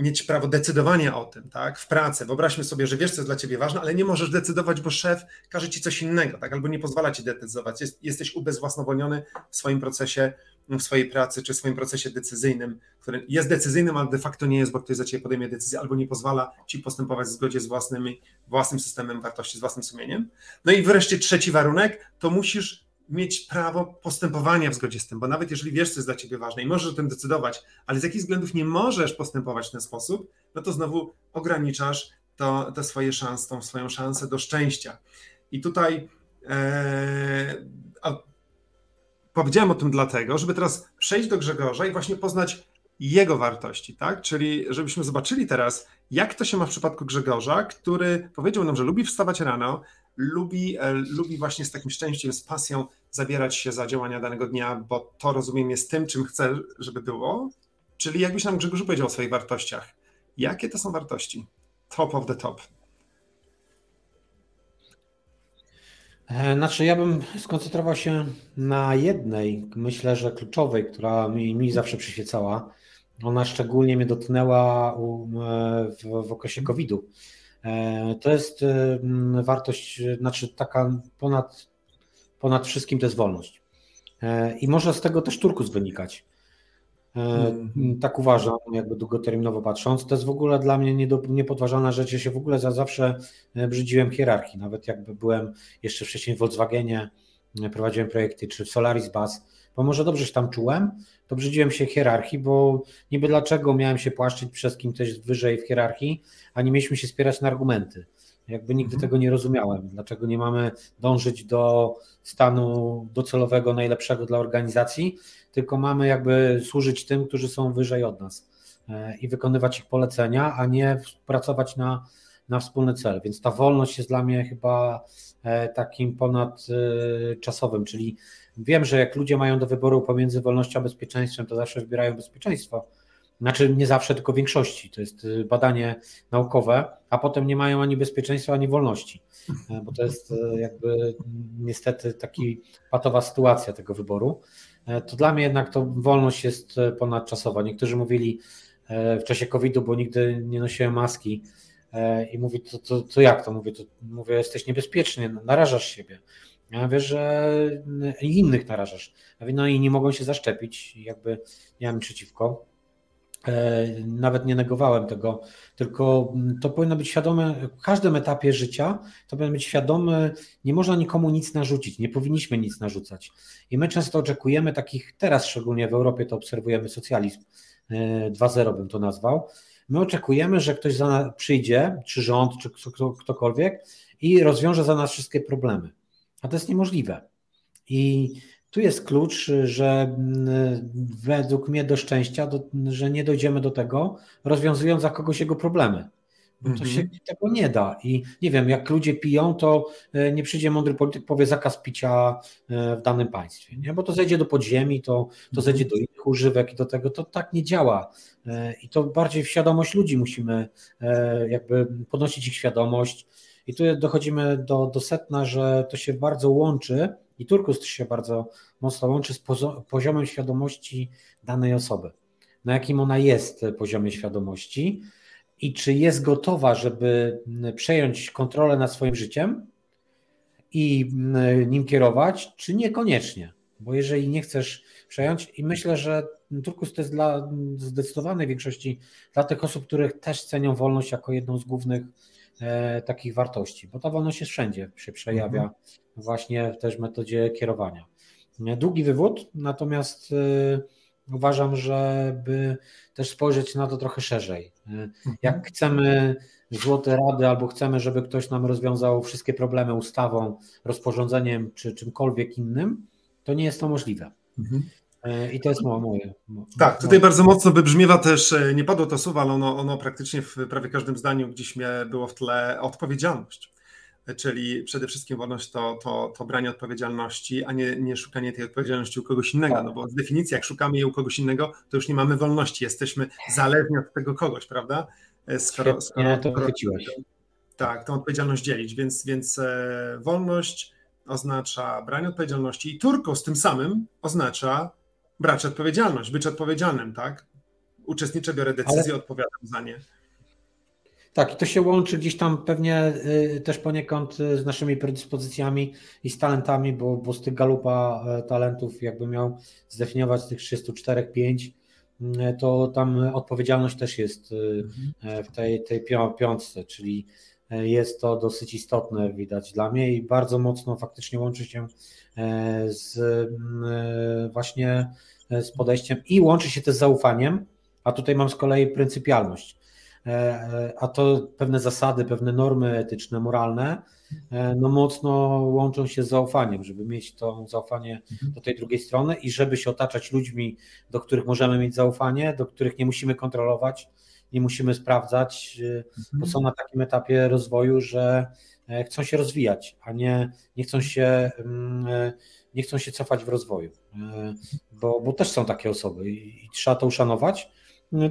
C: mieć prawo decydowania o tym, tak? W pracy. Wyobraźmy sobie, że wiesz, co jest dla ciebie ważne, ale nie możesz decydować, bo szef każe ci coś innego, tak? Albo nie pozwala ci decydować. Jest, jesteś ubezwłasnowolniony w swoim procesie, w swojej pracy, czy w swoim procesie decyzyjnym, który jest decyzyjnym, ale de facto nie jest, bo ktoś za ciebie podejmie decyzję, albo nie pozwala ci postępować w zgodzie z własnymi, własnym systemem wartości, z własnym sumieniem. No i wreszcie trzeci warunek, to musisz mieć prawo postępowania w zgodzie z tym, bo nawet jeżeli wiesz, co jest dla ciebie ważne i możesz o tym decydować, ale z jakich względów nie możesz postępować w ten sposób, no to znowu ograniczasz to, te swoje szanse, tą swoją szansę do szczęścia. I tutaj e, powiedziałem o tym dlatego, żeby teraz przejść do Grzegorza i właśnie poznać jego wartości, tak? Czyli żebyśmy zobaczyli teraz, jak to się ma w przypadku Grzegorza, który powiedział nam, że lubi wstawać rano, lubi, e, lubi właśnie z takim szczęściem, z pasją zabierać się za działania danego dnia, bo to rozumiem jest tym, czym chcę, żeby było. Czyli jakbyś nam Grzegorz powiedział o swoich wartościach. Jakie to są wartości? Top of the top.
B: E, znaczy, ja bym skoncentrował się na jednej, myślę, że kluczowej, która mi, mi zawsze przyświecała. Ona szczególnie mnie dotknęła e, w, w okresie COVID-u. E, to jest wartość, znaczy taka ponad, ponad wszystkim to jest wolność. E, I może z tego też turkus wynikać. Mm. Tak uważam, jakby długoterminowo patrząc. To jest w ogóle dla mnie niepodważalna rzecz. Ja się w ogóle za zawsze brzydziłem hierarchii. Nawet jakby byłem jeszcze wcześniej w Volkswagenie, prowadziłem projekty, czy w Solaris Bus, bo może dobrze się tam czułem, to brzydziłem się hierarchii, bo niby dlaczego miałem się płaszczyć przez kim ktoś wyżej w hierarchii, a nie mieliśmy się spierać na argumenty. Jakby nigdy mhm. tego nie rozumiałem. Dlaczego nie mamy dążyć do stanu docelowego, najlepszego dla organizacji, tylko mamy jakby służyć tym, którzy są wyżej od nas e, i wykonywać ich polecenia, a nie pracować na, na wspólny cel. Więc ta wolność jest dla mnie chyba e, takim ponadczasowym, czyli wiem, że jak ludzie mają do wyboru pomiędzy wolnością a bezpieczeństwem, to zawsze wybierają bezpieczeństwo znaczy nie zawsze, tylko większości. To jest y, badanie naukowe, a potem nie mają ani bezpieczeństwa, ani wolności. E, bo to jest e, jakby niestety taki patowa sytuacja tego wyboru. E, to dla mnie jednak to wolność jest ponadczasowa. Niektórzy mówili w czasie COVID-u, bo nigdy nie nosiłem maski i mówi, to, to, to jak to? Mówię, to, mówię, jesteś niebezpieczny, narażasz siebie. Ja mówię, że innych narażasz. No i nie mogą się zaszczepić, jakby nie mam przeciwko. E, nawet nie negowałem tego, tylko to powinno być świadome w każdym etapie życia, to powinno być świadome, nie można nikomu nic narzucić, nie powinniśmy nic narzucać. I my często oczekujemy takich, teraz szczególnie w Europie to obserwujemy socjalizm 2.0 e, bym to nazwał. My oczekujemy, że ktoś za nas przyjdzie, czy rząd, czy ktokolwiek i rozwiąże za nas wszystkie problemy. A to jest niemożliwe. I tu jest klucz, że mm, według mnie do szczęścia, do, że nie dojdziemy do tego, rozwiązując za kogoś jego problemy. Bo to się mhm. tego nie da. I nie wiem, jak ludzie piją, to e, nie przyjdzie mądry polityk, powie zakaz picia e, w danym państwie. Nie? Bo to zejdzie do podziemi, to, to mhm. zejdzie do innych używek i do tego. To tak nie działa. E, I to bardziej w świadomość ludzi musimy jakby podnosić ich świadomość. I tu dochodzimy do, do setna, że to się bardzo łączy i Turkus się bardzo mocno łączy z poziomem świadomości danej osoby. Na jakim ona jest poziomie świadomości i czy jest gotowa, żeby przejąć kontrolę nad swoim życiem i nim kierować, czy niekoniecznie. Bo jeżeli nie chcesz przejąć, i myślę, że Turkus to jest dla zdecydowanej większości dla tych osób, których też cenią wolność jako jedną z głównych e, takich wartości, bo ta wolność jest wszędzie, się przejawia mhm właśnie też metodzie kierowania. Długi wywód, natomiast y, uważam, żeby też spojrzeć na to trochę szerzej. Y, jak mhm. chcemy złote rady, albo chcemy, żeby ktoś nam rozwiązał wszystkie problemy ustawą, rozporządzeniem czy czymkolwiek innym, to nie jest to możliwe. Mhm. Y, I to jest moje.
C: Tak, tutaj bardzo mocno wybrzmiewa też, nie padło to słowo, ale ono, ono praktycznie w prawie każdym zdaniu gdzieś było w tle odpowiedzialność czyli przede wszystkim wolność to, to, to branie odpowiedzialności, a nie, nie szukanie tej odpowiedzialności u kogoś innego, no bo z definicji jak szukamy jej u kogoś innego, to już nie mamy wolności, jesteśmy zależni od tego kogoś, prawda?
B: E, skoro, skoro, to chwyciłeś.
C: Tak, tą odpowiedzialność dzielić, więc, więc e, wolność oznacza branie odpowiedzialności i turko z tym samym oznacza brać odpowiedzialność, być odpowiedzialnym, tak? Uczestniczę, biorę decyzję, Ale... odpowiadam za nie.
B: Tak, i to się łączy gdzieś tam pewnie y, też poniekąd y, z naszymi predyspozycjami i z talentami, bo, bo z tych galupa e, talentów, jakby miał zdefiniować z tych 304-5, y, to tam odpowiedzialność też jest mhm. w tej, tej piątce, czyli jest to dosyć istotne, widać dla mnie i bardzo mocno faktycznie łączy się z właśnie z podejściem i łączy się też z zaufaniem, a tutaj mam z kolei pryncypialność a to pewne zasady, pewne normy etyczne, moralne, e, no mocno łączą się z zaufaniem, żeby mieć to zaufanie mhm. do tej drugiej strony i żeby się otaczać ludźmi, do których możemy mieć zaufanie, do których nie musimy kontrolować, nie musimy sprawdzać, bo mhm. są na takim etapie rozwoju, że chcą się rozwijać, a nie, nie chcą się mm, nie chcą się cofać w rozwoju, bo, bo też są takie osoby i, trzeba to uszanować, no,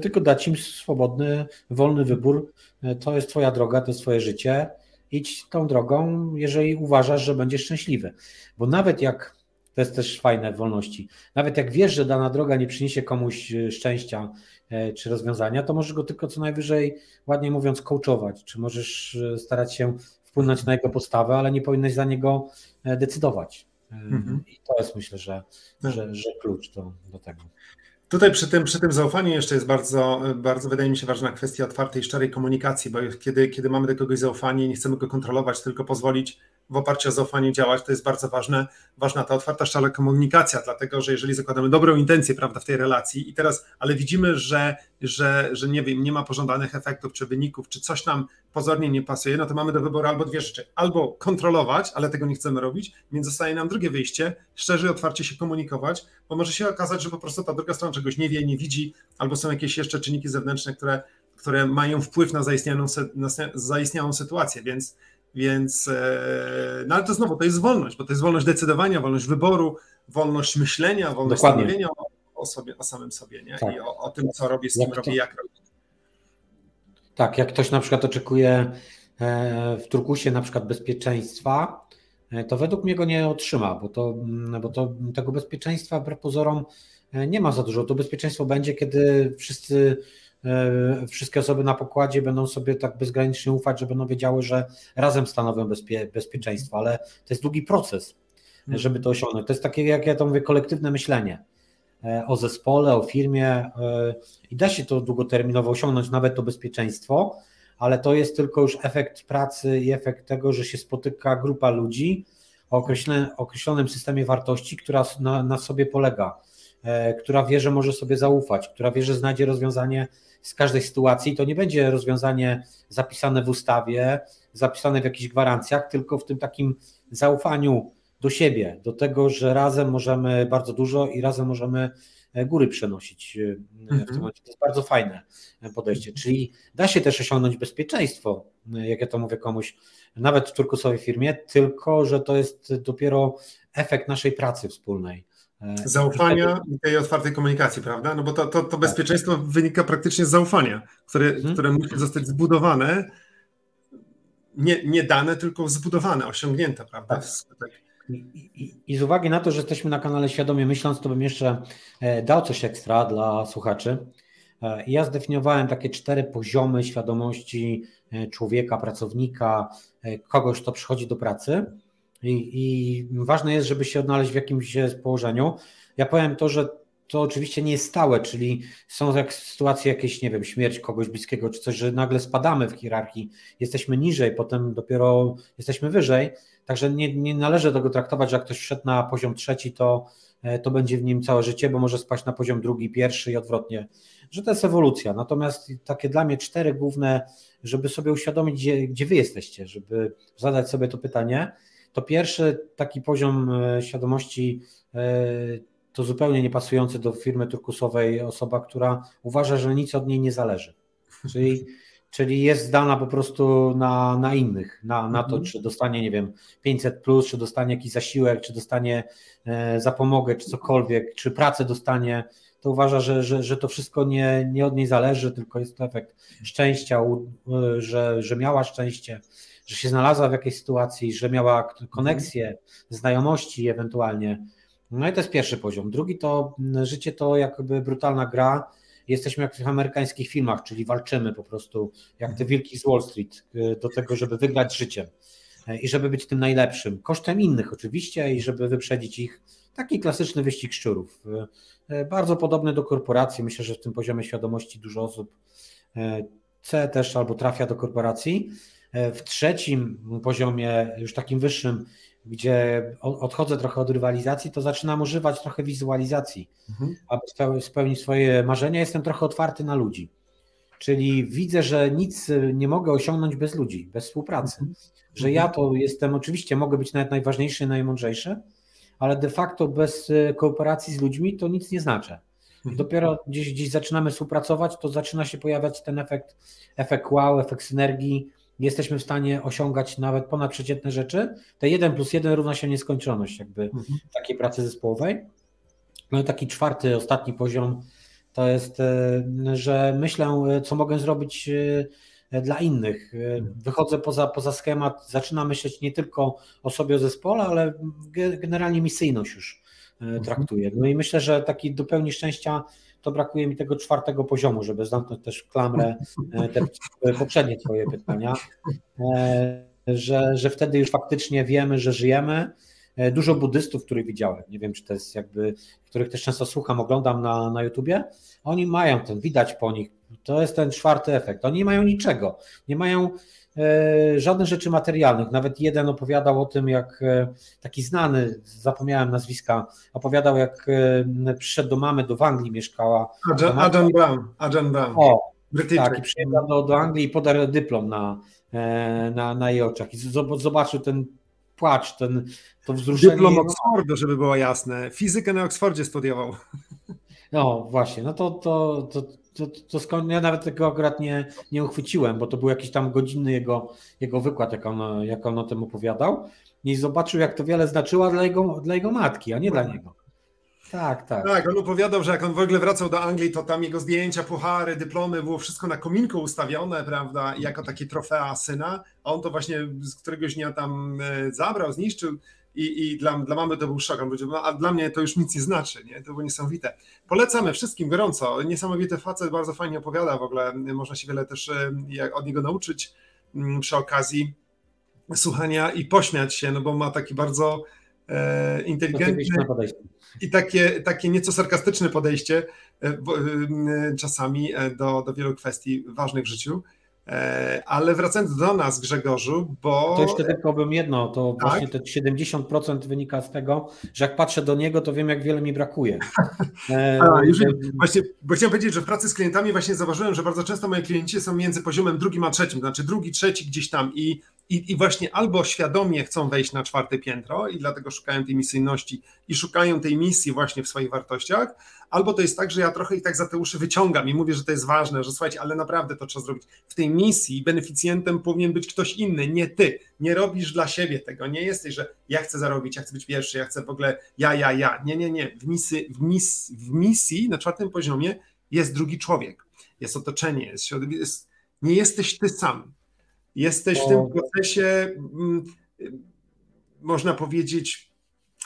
B: tylko dać im swobodny, wolny wybór. To jest Twoja droga, to jest Twoje życie. Idź tą drogą, jeżeli uważasz, że będziesz szczęśliwy. Bo nawet jak, to jest też fajne w wolności, nawet jak wiesz, że dana droga nie przyniesie komuś e, szczęścia e, czy rozwiązania, to możesz go tylko co najwyżej, ładnie mówiąc, coachować, czy możesz e, starać się wpłynąć na jego postawę, ale nie powinieneś za niego decydować. Mhm. I to jest myślę, że, tak. że, że klucz do, do tego.
C: Tutaj przy tym, przy tym zaufaniu jeszcze jest bardzo, bardzo, wydaje mi się, ważna kwestia otwartej, szczerej komunikacji, bo kiedy, kiedy mamy do kogoś zaufanie, nie chcemy go kontrolować, tylko pozwolić w oparciu o zaufanie działać, to jest bardzo ważne, ważna ta otwarta, szczera komunikacja, dlatego że jeżeli zakładamy dobrą intencję prawda, w tej relacji i teraz, ale widzimy, że, że, że nie wiem, nie ma pożądanych efektów czy wyników, czy coś nam pozornie nie pasuje, no to mamy do wyboru albo dwie rzeczy, albo kontrolować, ale tego nie chcemy robić, więc zostaje nam drugie wyjście, szczerze i otwarcie się komunikować, bo może się okazać, że po prostu ta druga strona czegoś nie wie, nie widzi, albo są jakieś jeszcze czynniki zewnętrzne, które, które mają wpływ na zaistniałą, na zaistniałą sytuację, więc więc, e, no ale to znowu, to jest wolność, bo to jest wolność decydowania, wolność wyboru, wolność myślenia, wolność Dokładnie. stanowienia o, sobie, o samym sobie, nie? Tak. I o, o, tym, co robię, z kim jak robię, to, jak robię.
B: Tak, jak ktoś na przykład oczekuje e, w turkusie na przykład bezpieczeństwa, e, to według mnie go nie otrzyma, bo to, mm, bo to tego bezpieczeństwa wbrew pozorom nie ma za dużo. To bezpieczeństwo będzie, kiedy wszyscy wszystkie osoby na pokładzie będą sobie tak bezgranicznie ufać, że będą wiedziały, że razem stanowią bezpie, bezpieczeństwo, ale to jest długi proces, mhm. żeby to osiągnąć. To jest takie, jak ja to mówię, kolektywne myślenie e, o zespole, o firmie e, i da się to długoterminowo osiągnąć, nawet to bezpieczeństwo, ale to jest tylko już efekt pracy i efekt tego, że się spotyka grupa ludzi o określonym, określonym systemie wartości, która na, na sobie polega, która wie, że może sobie zaufać, która wie, że znajdzie rozwiązanie z każdej sytuacji. To nie będzie rozwiązanie zapisane w ustawie, zapisane w jakichś gwarancjach, tylko w tym takim zaufaniu do siebie, do tego, że razem możemy bardzo dużo i razem możemy e, góry przenosić e, w tym mhm. momencie. To jest bardzo fajne podejście. Czyli da się też osiągnąć bezpieczeństwo, e, jak ja to mówię komuś, nawet w turkusowej firmie, tylko że to jest dopiero efekt naszej pracy wspólnej.
C: E, zaufania i tej otwartej komunikacji, prawda? No bo to, to, to tak. bezpieczeństwo wynika praktycznie z zaufania, które, mhm. które musi zostać zbudowane, nie, nie dane, tylko zbudowane, osiągnięte, prawda? Tak.
B: I, i, I, z uwagi na to, że jesteśmy na kanale Świadomie Myśląc, to bym jeszcze e, dał coś ekstra dla słuchaczy. E, ja zdefiniowałem takie cztery poziomy świadomości człowieka, pracownika, kogoś, kto przychodzi do pracy. I, I, ważne jest, żeby się odnaleźć w jakimś położeniu. Ja powiem to, że to oczywiście nie jest stałe, czyli są jak sytuacje jakieś, nie wiem, śmierć kogoś bliskiego czy coś, że nagle spadamy w hierarchii, jesteśmy niżej, potem dopiero jesteśmy wyżej. Także nie, nie należy tego traktować, że jak ktoś wszedł na poziom trzeci, to, e, to będzie w nim całe życie, bo może spaść na poziom drugi, pierwszy i odwrotnie, że to jest ewolucja. Natomiast takie dla mnie cztery główne, żeby sobie uświadomić, gdzie, gdzie wy jesteście, żeby zadać sobie to pytanie to pierwszy taki poziom e, świadomości e, to zupełnie niepasujący do firmy turkusowej osoba, która uważa, że nic od niej nie zależy. Czyli, (laughs) czyli jest zdana po prostu na, na innych, na, na to, mhm. czy dostanie, nie wiem, 500, plus, czy dostanie jakiś zasiłek, czy dostanie e, zapomogę, czy cokolwiek, czy pracę dostanie. To uważa, że, że, że to wszystko nie, nie od niej zależy, tylko jest to efekt szczęścia, że, że miała szczęście, że się znalazła w jakiejś sytuacji, że miała koneksję, znajomości ewentualnie. No i to jest pierwszy poziom. Drugi to życie to jakby brutalna gra. Jesteśmy jak w amerykańskich filmach, czyli walczymy po prostu jak te wilki z Wall Street y, do tego, żeby wygrać życiem y, i żeby być tym najlepszym. Kosztem innych oczywiście i żeby wyprzedzić ich. Taki klasyczny wyścig szczurów. Y, bardzo podobny do korporacji. Myślę, że w tym poziomie świadomości dużo osób C też albo trafia do korporacji. E, w trzecim poziomie, już takim wyższym, gdzie odchodzę trochę od rywalizacji, to zaczynam używać trochę wizualizacji, mhm. aby spełnić swoje marzenia. Jestem trochę otwarty na ludzi. Czyli widzę, że nic nie mogę osiągnąć bez ludzi, bez współpracy. Mhm. Że ja to jestem, oczywiście mogę być nawet najważniejszy, najmądrzejszy, ale de facto bez e, kooperacji z ludźmi to nic nie znaczy. Mhm. Dopiero gdzieś, gdzieś zaczynamy współpracować, to zaczyna się pojawiać ten efekt, efekt wow, efekt synergii, jesteśmy w stanie osiągać nawet ponadprzeciętne rzeczy, te 1 plus 1 równa się nieskończoność jakby mhm. takiej pracy zespołowej. No i taki czwarty, ostatni poziom to jest, e, że myślę, e, co mogę zrobić e, dla innych. Wychodzę poza, poza schemat, zaczynam myśleć nie tylko o sobie, o zespole, ale generalnie misyjność już mhm. traktuję. No i myślę, że taki do pełni szczęścia to brakuje mi tego czwartego poziomu, żeby zamknąć też klamrę e, te poprzednie Twoje pytania, e, że, że wtedy już faktycznie wiemy, że żyjemy. E, dużo buddystów, których widziałem, nie wiem, czy to jest jakby, których też często słucham, oglądam na, na YouTubie, oni mają ten, widać po nich To jest ten czwarty efekt. Oni nie mają niczego. Nie mają e, żadnych rzeczy materialnych. Nawet jeden opowiadał o tym, jak e, taki znany, zapomniałem nazwiska, opowiadał, jak e, przyszedł do mamy, do w Anglii mieszkała.
C: Adam, Adam Brown. Adam Brown.
B: O, Brytyjczyk. tak, i przyjechał do, do Anglii i podarł dyplom na, na, na jej oczach. I zobaczył ten płacz, ten, to wzruszenie.
C: Dyplom Oxfordu, żeby było jasne. Fizykę na Oxfordzie studiował. (laughs)
B: No właśnie, no to, to, to, to, to skąd ja nawet tego akurat nie, nie uchwyciłem, bo to był jakiś tam godzinny jego, jego wykład, jak on, jak on o tym opowiadał. I zobaczył, jak to wiele znaczyło dla jego, dla jego matki, a nie dla niego. Tak, tak.
C: Tak, on opowiadał, że jak on w ogóle wracał do Anglii, to tam jego zdjęcia, puchary, dyplomy, było wszystko na kominku ustawione, prawda, jako takie trofea syna, a on to właśnie z któregoś dnia tam e, zabrał, zniszczył i, i dla, dla mamy to był szok. On powiedział, no, a dla mnie to już nic nie znaczy, nie? to było niesamowite. Polecamy wszystkim gorąco, niesamowity facet, bardzo fajnie opowiada w ogóle, można się wiele też e, od niego nauczyć mm, przy okazji słuchania i pośmiać się, no bo ma taki bardzo e, inteligentny i takie, takie nieco sarkastyczne podejście e, e, czasami do, do wielu kwestii ważnych w życiu. Ale wracając do nas, Grzegorzu, bo.
B: To jeszcze tylko bym jedno, to tak? właśnie te 70% wynika z tego, że jak patrzę do niego, to wiem, jak wiele mi brakuje. (laughs)
C: A, już, właśnie, bo chciałem powiedzieć, że w pracy z klientami właśnie zauważyłem, że bardzo często moi klienci są między poziomem drugim a trzecim, znaczy drugi, trzeci gdzieś tam i i, I, właśnie albo świadomie chcą wejść na czwarte piętro i dlatego szukają tej misyjności i szukają tej misji właśnie w swoich wartościach, albo to jest tak, że ja trochę ich tak za te uszy wyciągam i mówię, że to jest ważne, że słuchajcie, ale naprawdę to trzeba zrobić. W tej misji beneficjentem powinien być ktoś inny, nie ty. Nie robisz dla siebie tego, nie jesteś, że ja chcę zarobić, ja chcę być pierwszy, ja chcę w ogóle ja, ja, ja. Nie, nie, nie. W misji, w misji, w misji na czwartym poziomie jest drugi człowiek, jest otoczenie, jest jest, nie jesteś ty sam Jesteś w tym procesie, mm, można powiedzieć,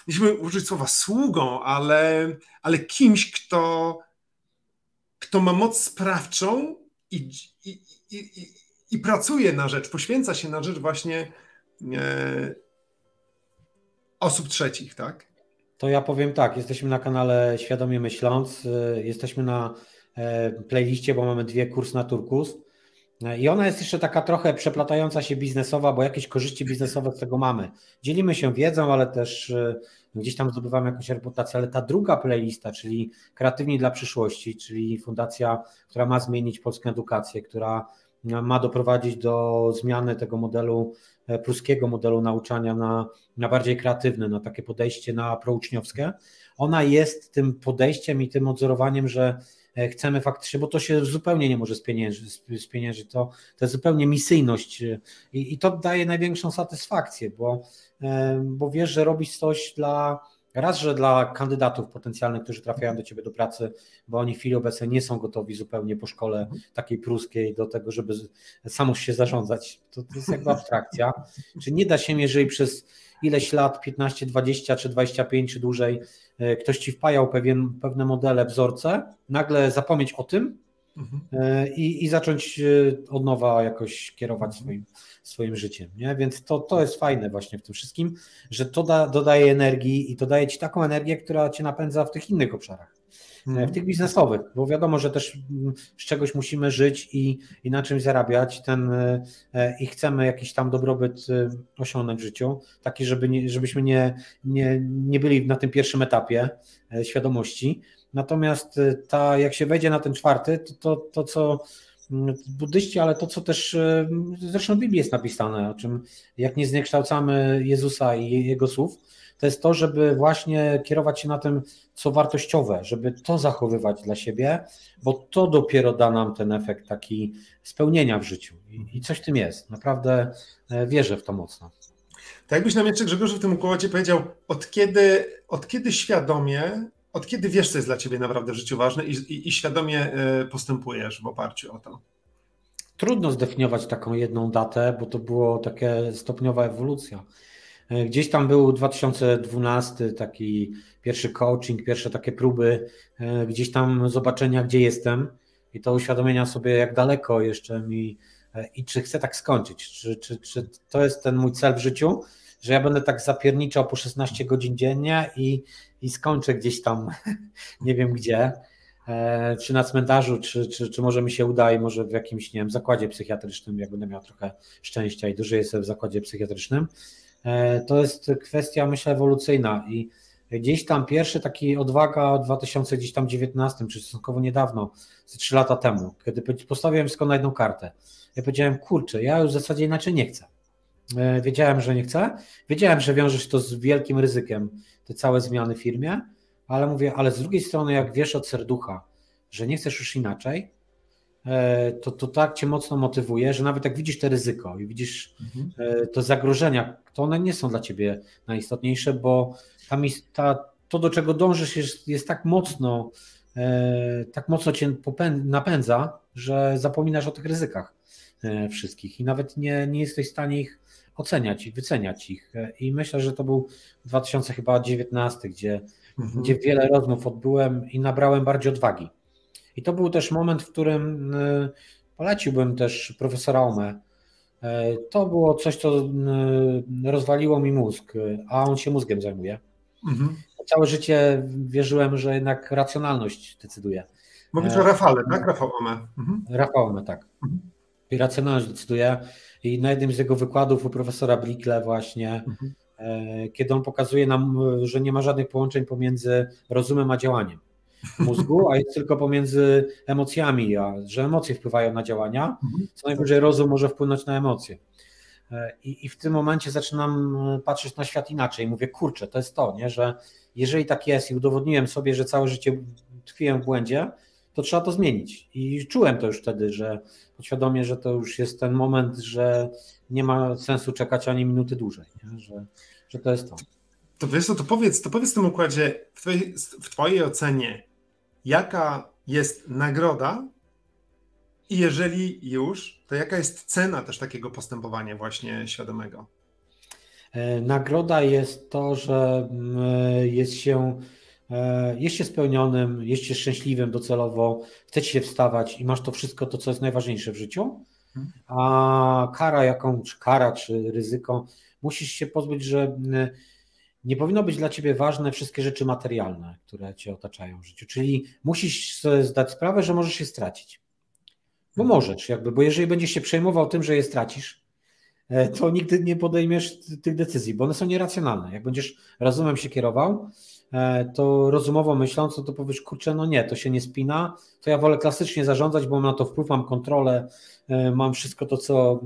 C: chcę użyć słowa sługą, ale, ale kimś, kto, kto ma moc sprawczą i, i, i, i, i pracuje na rzecz, poświęca się na rzecz właśnie e, osób trzecich, tak?
B: To ja powiem tak, jesteśmy na kanale Świadomie Myśląc, e, jesteśmy na e, playliście, bo mamy dwie kurs na Turkus. I ona jest jeszcze taka trochę przeplatająca się biznesowa, bo jakieś korzyści biznesowe z tego mamy. Dzielimy się wiedzą, ale też y, gdzieś tam zdobywamy jakąś reputację, ale ta druga playlista, czyli Kreatywni dla przyszłości, czyli fundacja, która ma zmienić polską edukację, która ma doprowadzić do zmiany tego modelu, e, pruskiego modelu nauczania na, na bardziej kreatywny, na takie podejście na prouczniowskie. Ona jest tym podejściem i tym odzorowaniem, że E, chcemy faktycznie, bo to się zupełnie nie może spieniężyć, to, to jest zupełnie misyjność e, i, i to daje największą satysfakcję, bo, e, bo wiesz, że robisz coś dla, raz, że dla kandydatów potencjalnych, którzy trafiają do ciebie do pracy, bo oni w chwili obecnej nie są gotowi zupełnie po szkole takiej pruskiej do tego, żeby samo się zarządzać. To, to jest jakby abstrakcja. Czy nie da się, jeżeli przez ileś lat, 15, 20 czy 25 czy dłużej, e, ktoś ci wpajał pewien, pewne modele, wzorce, nagle zapomnieć o tym mhm. E, i, i zacząć e, od nowa jakoś kierować swoim, swoim życiem. Nie? Więc to, to jest fajne właśnie w tym wszystkim, że to da, dodaje energii i to daje ci taką energię, która cię napędza w tych innych obszarach. E, w tych biznesowych, bo wiadomo, że też mm, z czegoś musimy żyć i, i na czymś zarabiać ten, e, e, i chcemy jakiś tam dobrobyt osiągnąć w życiu, taki, żeby nie, żebyśmy nie, nie, nie byli na tym pierwszym etapie świadomości. Natomiast ta, jak się wejdzie na ten czwarty, to, to, to co buddyści, ale to, co też zresztą w Biblii jest napisane, o czym jak nie zniekształcamy Jezusa i Jego słów, to jest to, żeby właśnie kierować się na tym, co wartościowe, żeby to zachowywać dla siebie, bo to dopiero da nam ten efekt taki spełnienia w życiu. I, coś w tym jest. Naprawdę e, wierzę w to mocno.
C: Tak jakbyś nam jeszcze Grzegorzu w tym układzie powiedział, od kiedy, od kiedy świadomie, od kiedy wiesz, co jest dla ciebie naprawdę w życiu ważne i, i, i świadomie e, postępujesz w oparciu o to?
B: Trudno zdefiniować taką jedną datę, bo to było takie stopniowa ewolucja. E, gdzieś tam był 2012 taki pierwszy coaching, pierwsze takie próby, e, gdzieś tam zobaczenia, gdzie jestem i to uświadomienia sobie, jak daleko jeszcze mi i czy chcę tak skończyć, czy, czy, czy to jest ten mój cel w życiu, że ja będę tak zapierniczał po 16 godzin dziennie i, i skończę gdzieś tam, (laughs) nie wiem gdzie, e, czy na cmentarzu, czy, czy, czy może mi się uda i może w jakimś, nie wiem, zakładzie psychiatrycznym, jak będę miał trochę szczęścia i dożyję sobie w zakładzie psychiatrycznym. E, to jest kwestia, myślę, ewolucyjna i gdzieś tam pierwszy taki odwaga w 2019, czy stosunkowo niedawno, ze trzy lata temu, kiedy postawiłem wszystko na jedną kartę. Ja powiedziałem, kurczę, ja już w zasadzie inaczej nie chcę. E, wiedziałem, że nie chcę. Wiedziałem, że wiąże się to z wielkim ryzykiem, te całe zmiany w firmie, ale mówię, ale z drugiej strony, jak wiesz od serducha, że nie chcesz już inaczej, e, to, to tak cię mocno motywuje, że nawet jak widzisz te ryzyko i widzisz mhm. E, to zagrożenia, to one nie są dla ciebie najistotniejsze, bo tam jest ta, to, do czego dążysz, jest, jest tak mocno, tak mocno cię napędza, że zapominasz o tych ryzykach wszystkich i nawet nie, nie jesteś w stanie ich oceniać i wyceniać ich. I myślę, że to był 2019, gdzie, mhm. gdzie wiele rozmów odbyłem i nabrałem bardziej odwagi. I to był też moment, w którym y, poleciłbym też profesora Ome. Y, to było coś, co y, rozwaliło mi mózg, a on się mózgiem zajmuje. Mhm. Całe życie wierzyłem, że jednak racjonalność decyduje.
C: Mówisz o Rafale, tak? Rafał Ome. Mhm.
B: Rafał Ome, tak. Mhm. I racjonalność decyduje. I na jednym z jego wykładów u profesora Blickle właśnie, mhm. E, kiedy on pokazuje nam, że nie ma żadnych połączeń pomiędzy rozumem a działaniem mózgu, a jest tylko pomiędzy emocjami, a że emocje wpływają na działania, mhm. co najwyżej rozum może wpłynąć na emocje. E, I, I, w tym momencie zaczynam e, patrzeć na świat inaczej. Mówię, kurczę, to jest to, nie? że jeżeli tak jest i udowodniłem sobie, że całe życie tkwiłem w błędzie, to trzeba to zmienić. I czułem to już wtedy, że podświadomie, że to już jest ten moment, że nie ma sensu czekać ani minuty dłużej, nie? Że, że to jest to.
C: To wiesz co, to powiedz, to powiedz w tym układzie, w twojej, w twojej ocenie, jaka jest nagroda i jeżeli już, to jaka jest cena też takiego postępowania właśnie świadomego?
B: E, nagroda jest to, że mm, jest się E, jest się spełnionym, jest się szczęśliwym docelowo, chcecie się wstawać i masz to wszystko, to co jest najważniejsze w życiu, mhm. a kara jaką, czy kara, czy ryzyko, musisz się pozbyć, że nie powinno być dla ciebie ważne wszystkie rzeczy materialne, które cię otaczają w życiu, czyli musisz sobie zdać sprawę, że możesz je stracić. Bo mhm. możesz, jakby, bo jeżeli będziesz się przejmował tym, że je stracisz, e, to nigdy nie podejmiesz tych decyzji, bo one są nieracjonalne. Jak będziesz rozumem się kierował, E, to rozumowo myśląc, to powiesz, kurczę, no nie, to się nie spina, to ja wolę klasycznie zarządzać, bo mam na to wpływ, mam kontrolę, e, mam wszystko to, co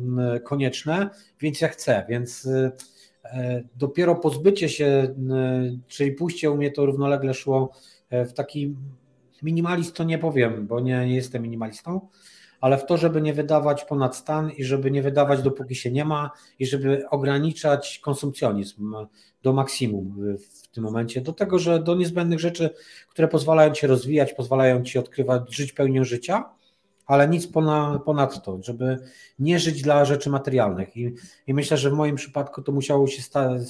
B: konieczne, więc ja chcę, więc e, dopiero pozbycie się, czyli pójście u mnie to równolegle szło w taki minimalist, to nie powiem, bo nie, nie jestem minimalistą, ale w to, żeby nie wydawać ponad stan i żeby nie wydawać dopóki się nie ma i żeby ograniczać konsumpcjonizm do maksimum w tym momencie, do tego, że do niezbędnych rzeczy, które pozwalają ci rozwijać, pozwalają ci odkrywać, żyć pełnią życia, ale nic ponad, to, żeby nie żyć dla rzeczy materialnych. I, I, myślę, że w moim przypadku to musiało się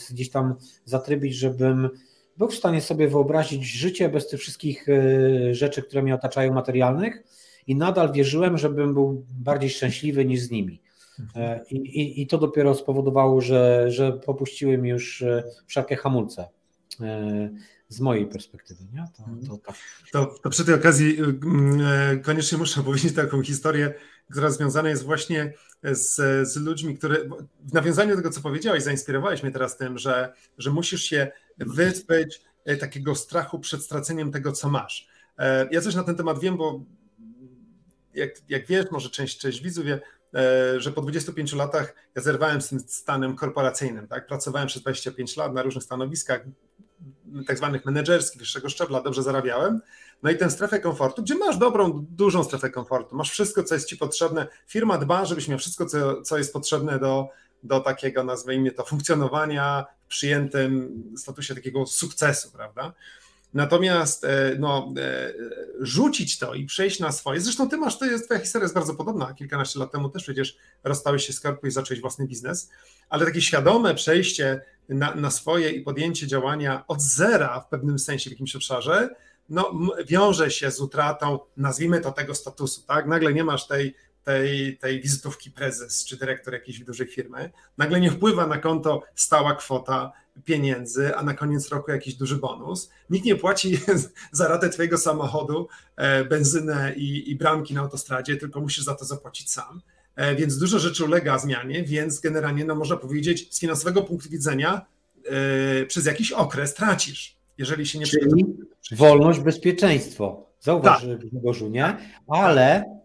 B: gdzieś tam zatrybić, żebym był w stanie sobie wyobrazić życie bez tych wszystkich e, rzeczy, które mnie otaczają materialnych i nadal wierzyłem, żebym był bardziej szczęśliwy niż z nimi. E, I, i, I, to dopiero spowodowało, że, że popuściły mi już e, wszelkie hamulce e, z mojej perspektywy. Nie? To,
C: to, tak. to, to przy tej okazji koniecznie muszę (laughs) powiedzieć taką historię, która związana jest właśnie z, z ludźmi, które w nawiązaniu do tego, co powiedziałeś, zainspirowałeś mnie teraz tym, że, że musisz się wyzbyć takiego strachu przed straceniem tego, co masz. Ja coś na ten temat wiem, bo jak, jak wiesz, może część, część widzów wie, E, że po 25 latach ja zerwałem z tym stanem korporacyjnym. Tak? Pracowałem przez 25 lat na różnych stanowiskach, tak zwanych menedżerskich, wyższego szczebla, dobrze zarabiałem. No i tę strefę komfortu, gdzie masz dobrą, dużą strefę komfortu, masz wszystko, co jest ci potrzebne. Firma dba, żebyś miał wszystko, co, co jest potrzebne do, do takiego, nazwijmy to, funkcjonowania w przyjętym statusie takiego sukcesu, prawda? Natomiast e, no, e, rzucić to i przejść na swoje. Zresztą ty masz, to jest, twoja historia jest bardzo podobna. Kilkanaście lat temu też przecież rozstałeś się z korpo i zacząłeś własny biznes, ale takie świadome przejście na, na swoje i podjęcie działania od zera w pewnym sensie w jakimś obszarze, no, wiąże się z utratą, nazwijmy to tego statusu, tak? Nagle nie masz tej tej, tej wizytówki prezes czy dyrektor jakiejś dużej firmy, nagle nie wpływa na konto stała kwota pieniędzy, a na koniec roku jakiś duży bonus. Nikt nie płaci (laughs) za ratę twojego samochodu, e, benzynę i, i bramki na autostradzie, tylko musisz za to zapłacić sam. E, więc dużo rzeczy ulega zmianie, więc generalnie no, można powiedzieć z finansowego punktu widzenia yy, przez jakiś okres tracisz, jeżeli się nie
B: Czyli wolność, bezpieczeństwo. Zauważ, tak. Grzegorzu, nie? Ale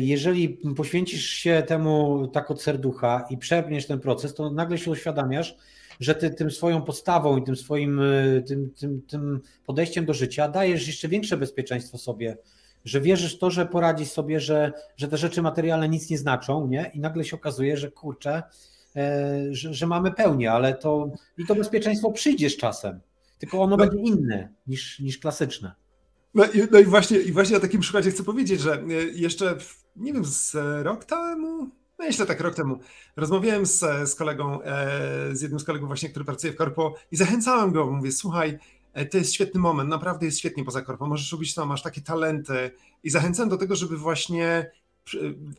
B: jeżeli poświęcisz się temu tak od serducha i przebniesz ten proces, to nagle się uświadamiasz, że ty tym swoją postawą i tym swoim tym, tym, tym podejściem do życia dajesz jeszcze większe bezpieczeństwo sobie że wierzysz w to, że poradzisz sobie, że, że te rzeczy materialne nic nie znaczą, nie? I nagle się okazuje, że kurczę, e, że, że, mamy pełnię, ale to i to bezpieczeństwo przyjdzie z czasem, tylko ono no. będzie inne niż, niż klasyczne.
C: No i, no i, właśnie, i właśnie o takim przykładzie chcę powiedzieć, że e, jeszcze, nie wiem, z rok temu, no myślę tak rok temu, rozmawiałem z, z kolegą, e, z jednym z kolegów właśnie, który pracuje w korpo i zachęcałem go, mówię, słuchaj, E, to jest świetny moment, naprawdę jest świetnie poza korpo, możesz robić to, masz takie talenty. I zachęcam do tego, żeby właśnie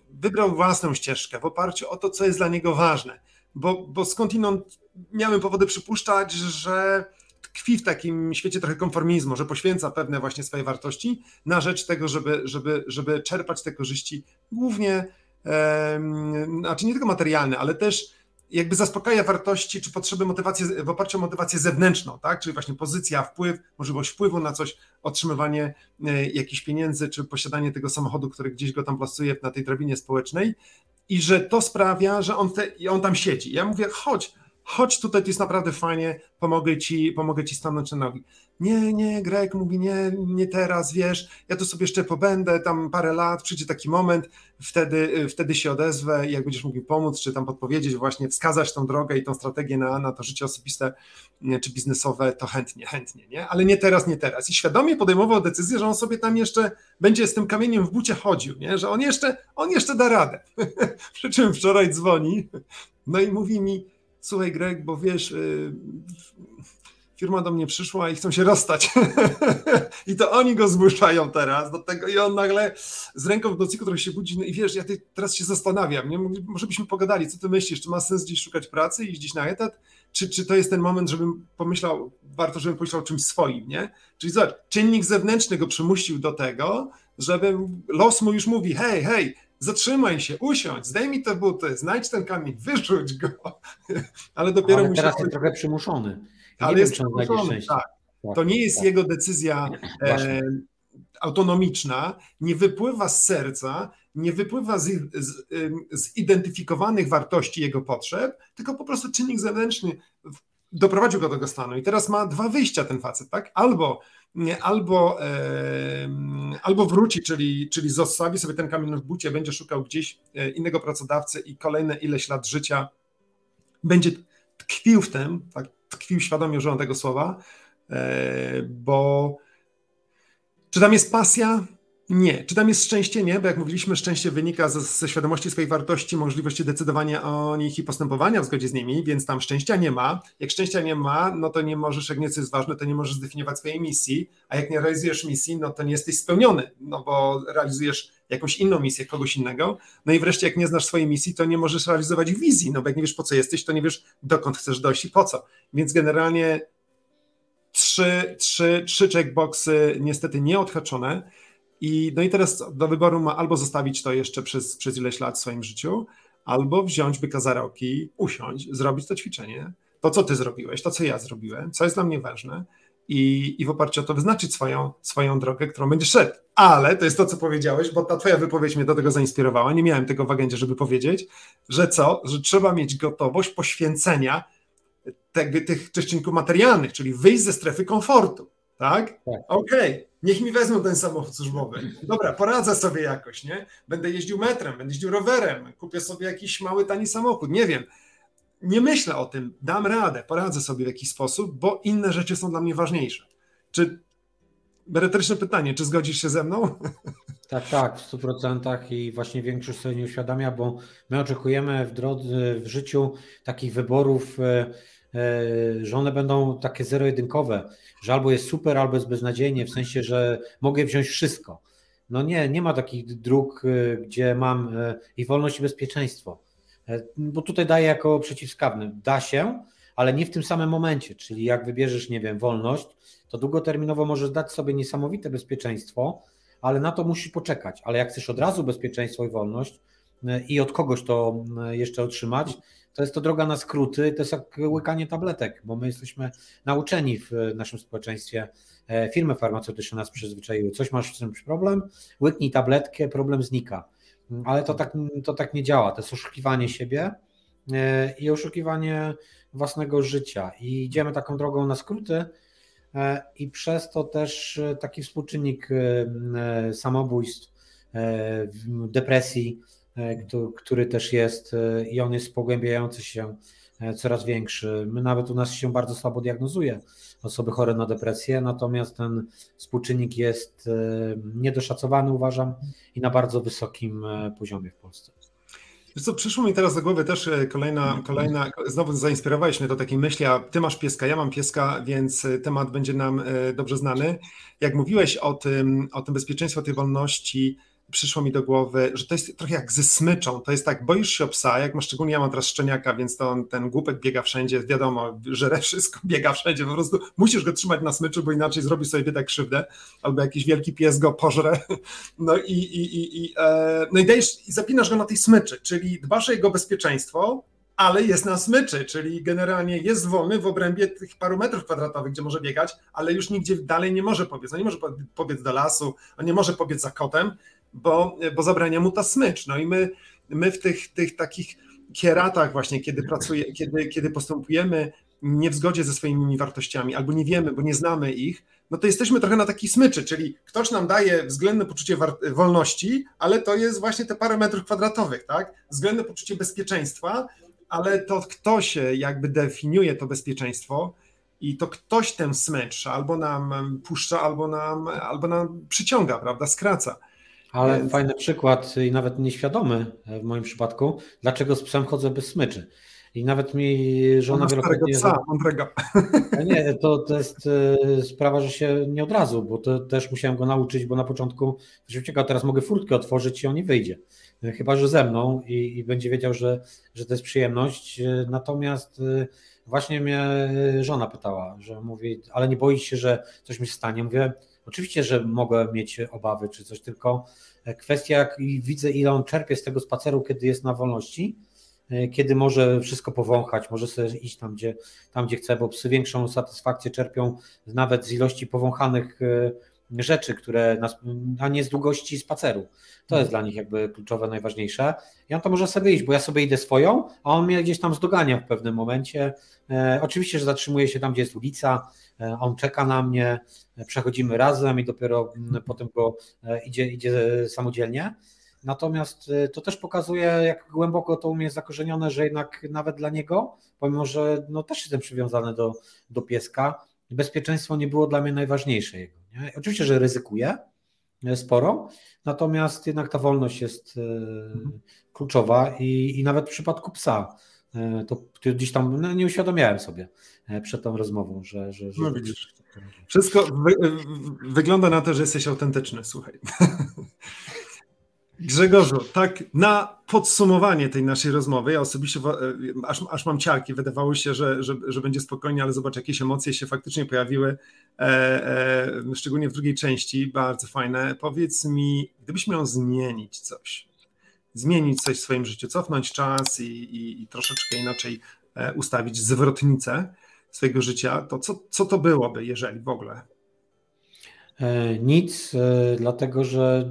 C: wybrał własną ścieżkę w oparciu o to, co jest dla niego ważne, bo, bo skądinąd miałem powody przypuszczać, że tkwi w takim świecie trochę konformizmu, że poświęca pewne właśnie swoje wartości na rzecz tego, żeby, żeby, żeby czerpać te korzyści głównie, znaczy nie tylko materialne, ale też jakby zaspokaja wartości czy potrzeby motywacji w oparciu o motywację zewnętrzną, tak? Czyli właśnie pozycja, wpływ, możliwość wpływu na coś, otrzymywanie e, jakichś pieniędzy, czy posiadanie tego samochodu, który gdzieś go tam plasuje na tej drabinie społecznej. I że to sprawia, że on, te, on tam siedzi. Ja mówię, chodź, chodź tutaj, to jest naprawdę fajnie, pomogę ci, pomogę ci stanąć na nogi. Nie, nie, Greg mówi, nie, nie teraz, wiesz, ja tu sobie jeszcze pobędę, tam parę lat, przyjdzie taki moment, wtedy, wtedy się odezwę i jak będziesz mógł pomóc, czy tam podpowiedzieć, właśnie wskazać tą drogę i tą strategię na, na to życie osobiste czy biznesowe, to chętnie, chętnie, nie? Ale nie teraz, nie teraz. I świadomie podejmował decyzję, że on sobie tam jeszcze będzie z tym kamieniem w bucie chodził, nie? Że on jeszcze, on jeszcze da radę. (laughs) Przy czym wczoraj dzwoni, no i mówi mi, słuchaj Greg, bo wiesz, y, firma do mnie przyszła i chcą się rozstać. (laughs) I to oni go zmuszają teraz do tego i on nagle z ręką w nocniku trochę się budzi no i wiesz, ja teraz się zastanawiam, nie? może byśmy pogadali, co ty myślisz, czy ma sens gdzieś szukać pracy i gdzieś na etat, czy, czy to jest ten moment, żebym pomyślał, warto, żebym pomyślał czymś swoim, nie? Czyli zobacz, czynnik zewnętrzny go przymusił do tego, żeby los mu już mówi, hej, hej, zatrzymaj się, usiądź, zdejmij te buty, znajdź ten kamień, wyrzuć go. (laughs) Ale dopiero
B: Ale teraz jest trochę przymuszony.
C: Ale nie jest wiem, przymuszony, tak. tak. To nie jest tak. jego decyzja e, autonomiczna, nie wypływa z serca, nie wypływa z, z, zidentyfikowanych wartości jego potrzeb, tylko po prostu czynnik zewnętrzny doprowadził go do tego stanu. I teraz ma dwa wyjścia ten facet, tak? Albo albo, albo wróci, czyli, czyli zostawi sobie ten kamień w bucie, będzie szukał gdzieś e, innego pracodawcy i kolejne ileś lat życia będzie tkwił w tym, tak, tkwił świadomie używam tego słowa, e, bo czy tam jest pasja? Nie. Czy tam jest szczęście? Nie, bo jak mówiliśmy, szczęście wynika ze, ze, świadomości swojej wartości, możliwości decydowania o nich i postępowania w zgodzie z nimi, więc tam szczęścia nie ma. Jak szczęścia nie ma, no to nie możesz, jak nieco jest ważne, to nie możesz zdefiniować swojej misji, a jak nie realizujesz misji, no to nie jesteś spełniony, no bo realizujesz jakąś inną misję kogoś innego. No i wreszcie, jak nie znasz swojej misji, to nie możesz realizować wizji, no bo jak nie wiesz po co jesteś, to nie wiesz dokąd chcesz dojść i po co. Więc generalnie trzy, trzy, trzy checkboxy niestety nieodhaczone i, no i teraz do wyboru ma albo zostawić to jeszcze przez, przez ileś lat w swoim życiu, albo wziąć byka za roki, usiąść, zrobić to ćwiczenie, to co ty zrobiłeś, to co ja zrobiłem, co jest dla mnie ważne i, i w oparciu o to wyznaczyć swoją, swoją drogę, którą będziesz szedł. Ale to jest to, co powiedziałeś, bo ta twoja wypowiedź mnie do tego zainspirowała, nie miałem tego w agendzie, żeby powiedzieć, że co, że trzeba mieć gotowość poświęcenia te, tych czynników materialnych, czyli wyjść ze strefy komfortu, tak? tak. Okej, okay Niech mi wezmą ten samochód służbowy. Dobra, poradzę sobie jakoś, nie? Będę jeździł metrem, będę jeździł rowerem, kupię sobie jakiś mały, tani samochód, nie wiem. Nie myślę o tym, dam radę, poradzę sobie w jakiś sposób, bo inne rzeczy są dla mnie ważniejsze. Czy merytoryczne pytanie, czy zgodzisz się ze mną? (laughs)
B: Tak, tak, w 100% i właśnie większość sobie nie uświadamia, bo my oczekujemy w drodze, w życiu takich wyborów e, że one będą takie zero-jedynkowe, że albo jest super, albo jest beznadziejnie, w sensie, że mogę wziąć wszystko. No nie, nie ma takich dróg, gdzie mam i wolność i bezpieczeństwo. Bo tutaj daję jako przeciwskawny. Da się, ale nie w tym samym momencie. Czyli jak wybierzesz, nie wiem, wolność, to długoterminowo możesz dać sobie niesamowite bezpieczeństwo, ale na to musisz poczekać. Ale jak chcesz od razu bezpieczeństwo i wolność i od kogoś to jeszcze otrzymać, to jest to droga na skróty, to jest jak łykanie tabletek, bo my jesteśmy nauczeni w naszym społeczeństwie, e, firmy farmaceutyczne nas przyzwyczaiły, coś masz z czymś problem, łyknij tabletkę, problem znika. Ale to tak, to tak nie działa, to jest oszukiwanie siebie e, i oszukiwanie własnego życia. I idziemy taką drogą na skróty e, i przez to też taki współczynnik samobójstw, depresji, który też jest e, i on jest pogłębiający się e, coraz większy. My nawet u nas się bardzo słabo diagnozuje osoby chore na depresję, natomiast ten współczynnik jest niedoszacowany, uważam, i na bardzo wysokim poziomie w Polsce.
C: Wiesz co, przyszło mi teraz do głowy też kolejna, kolejna, znowu zainspirowałeś mnie do takiej myśli, a ty masz pieska, ja mam pieska, więc temat będzie nam dobrze znany. Jak mówiłeś o tym, o tym bezpieczeństwie, o tej wolności, przyszło mi do głowy, że to jest trochę jak ze smyczą. To jest tak, boisz się o psa, jak ma szczególnie ja mam teraz szczeniaka, więc to on, ten głupek biega wszędzie, wiadomo, żere wszystko, (laughs) biega wszędzie, po prostu musisz go trzymać na smyczu, bo inaczej zrobi sobie tak krzywdę, albo jakiś wielki pies go pożre. (laughs) No i, i, i, i, e, no i dajesz, i zapinasz go na tej smyczy, czyli dbasz o jego bezpieczeństwo, ale jest na smyczy, czyli generalnie jest wolny w obrębie tych paru metrów kwadratowych, gdzie może biegać, ale już nigdzie dalej nie może pobiec. On nie może pobiec do lasu, on nie może pobiec za kotem, bo, bo zabrania mu ta smycz. No i my, my w tych, tych takich kieratach właśnie, kiedy pracuje, kiedy, kiedy postępujemy nie w zgodzie ze swoimi wartościami, albo nie wiemy, bo nie znamy ich, no to jesteśmy trochę na takiej smyczy, czyli ktoś nam daje względne poczucie wolności, ale to jest właśnie te parę metrów kwadratowych, tak? Względne poczucie bezpieczeństwa, ale to ktoś jakby definiuje to bezpieczeństwo i to ktoś ten smycz albo nam puszcza, albo nam, albo nam przyciąga, prawda, skraca.
B: Ale Więc... fajny przykład i nawet nieświadomy w moim przypadku, dlaczego z psem chodzę bez smyczy. I nawet mi żona wielokrotnie...
C: psa, mądrego.
B: Nie, to, to jest e, sprawa, że się nie od razu, bo to też musiałem go nauczyć, bo na początku że uciekał, teraz mogę furtkę otworzyć i on nie wyjdzie. E, chyba, że ze mną i, i będzie wiedział, że, że to jest przyjemność. E, natomiast właśnie mnie żona pytała, że mówi, ale nie boisz się, że coś mi się stanie? Mówię, Oczywiście, że mogę mieć obawy czy coś, tylko kwestia, jak widzę, ile on czerpie z tego spaceru, kiedy jest na wolności, e, kiedy może wszystko powąchać, może sobie iść tam, gdzie, tam, gdzie chce, bo psy większą satysfakcję czerpią nawet z ilości powąchanych e, rzeczy, które, a nie z długości spaceru. To jest dla nich jakby kluczowe, najważniejsze. I on to może sobie iść, bo ja sobie idę swoją, a on mnie gdzieś tam zdogania w pewnym momencie. E, oczywiście, że zatrzymuje się tam, gdzie jest ulica, e, on czeka na mnie, e, przechodzimy razem i dopiero m, potem go e, idzie, idzie samodzielnie. Natomiast e, to też pokazuje, jak głęboko to u mnie jest zakorzenione, że jednak nawet dla niego, pomimo że no, też jestem przywiązany do, do pieska, bezpieczeństwo nie było dla mnie najważniejsze jego. Nie? Oczywiście, że ryzykuję e, sporo, natomiast jednak ta wolność jest mhm. kluczowa i, i nawet w przypadku psa e, to gdzieś tam no, nie uświadomiałem sobie przed tą rozmową, że. że, że... No widzisz.
C: Wszystko wy, wygląda na to, że jesteś autentyczny, słuchaj. (laughs) Grzegorzu, tak na podsumowanie tej naszej rozmowy, ja osobiście e, aż, aż mam ciarki, wydawało się, że, że, że będzie spokojnie, ale zobacz, jakieś emocje się faktycznie pojawiły, e, e, szczególnie w drugiej części, bardzo fajne. Powiedz mi, gdybyś miał zmienić coś, zmienić coś w swoim życiu, cofnąć czas i, i, i troszeczkę inaczej e, ustawić zwrotnicę swojego życia, to co, co to byłoby, jeżeli w ogóle?
B: E, nic, dlatego że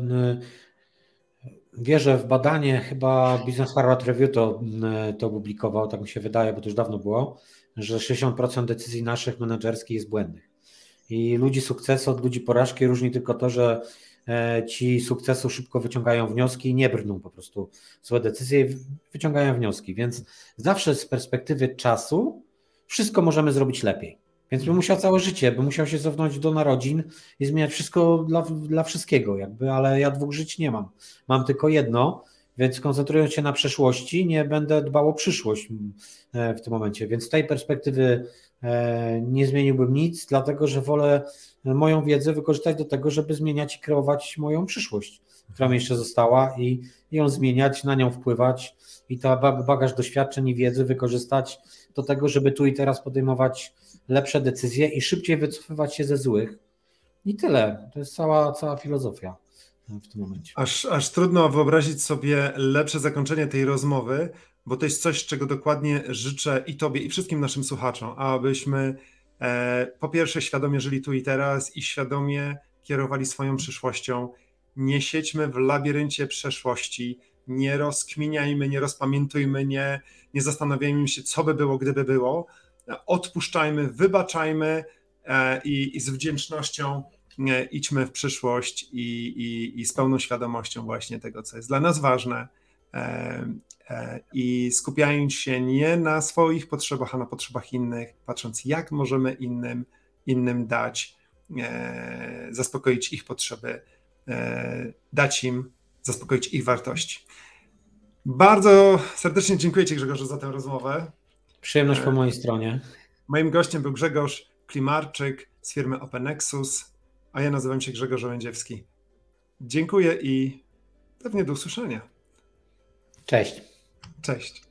B: wierzę w badanie, chyba Business Harvard Review to, mm, to publikował, tak mi się wydaje, bo to już dawno było, że 60% decyzji naszych menedżerskich jest błędnych. I ludzi sukcesu od ludzi porażki różni tylko to, że e, ci sukcesu szybko wyciągają wnioski i nie brną po prostu złe decyzje wyciągają wnioski. Więc zawsze z perspektywy czasu wszystko możemy zrobić lepiej. Więc bym musiał całe życie, bym musiał się cofnąć do narodzin i zmieniać wszystko dla, dla wszystkiego, jakby, ale ja dwóch żyć nie mam. Mam tylko jedno Więc koncentrując się na przeszłości, nie będę dbał o przyszłość w tym momencie. Więc z tej perspektywy nie zmieniłbym nic, dlatego że wolę moją wiedzę wykorzystać do tego, żeby zmieniać i kreować moją przyszłość, która mi jeszcze została i, i ją zmieniać, na nią wpływać i to bagaż doświadczeń i wiedzy wykorzystać do tego, żeby tu i teraz podejmować lepsze decyzje i szybciej wycofywać się ze złych. I tyle. To jest cała, cała filozofia w tym momencie.
C: Aż, aż trudno wyobrazić sobie lepsze zakończenie tej rozmowy, bo to jest coś, czego dokładnie życzę i Tobie, i wszystkim naszym słuchaczom, abyśmy e, po pierwsze świadomie żyli tu i teraz i świadomie kierowali swoją przyszłością. Nie siedźmy w labiryncie przeszłości, nie rozkminiajmy, nie rozpamiętujmy, nie, nie zastanawiajmy się, co by było, gdyby było. Odpuszczajmy, wybaczajmy e, i, i z wdzięcznością e, idźmy w przyszłość i, i, i z pełną świadomością właśnie tego, co jest dla nas ważne. E, I skupiając się nie na swoich potrzebach, a na potrzebach innych, patrząc, jak możemy innym, innym dać, zaspokoić ich potrzeby, dać im zaspokoić ich wartości. Bardzo serdecznie dziękuję Ci Grzegorzu za tę rozmowę.
B: Przyjemność po mojej stronie.
C: Moim gościem był Grzegorz Klimarczyk z firmy OpenNexus, a ja nazywam się Grzegorz Łędziewski. Dziękuję i pewnie do usłyszenia.
B: Cześć.
C: Cześć.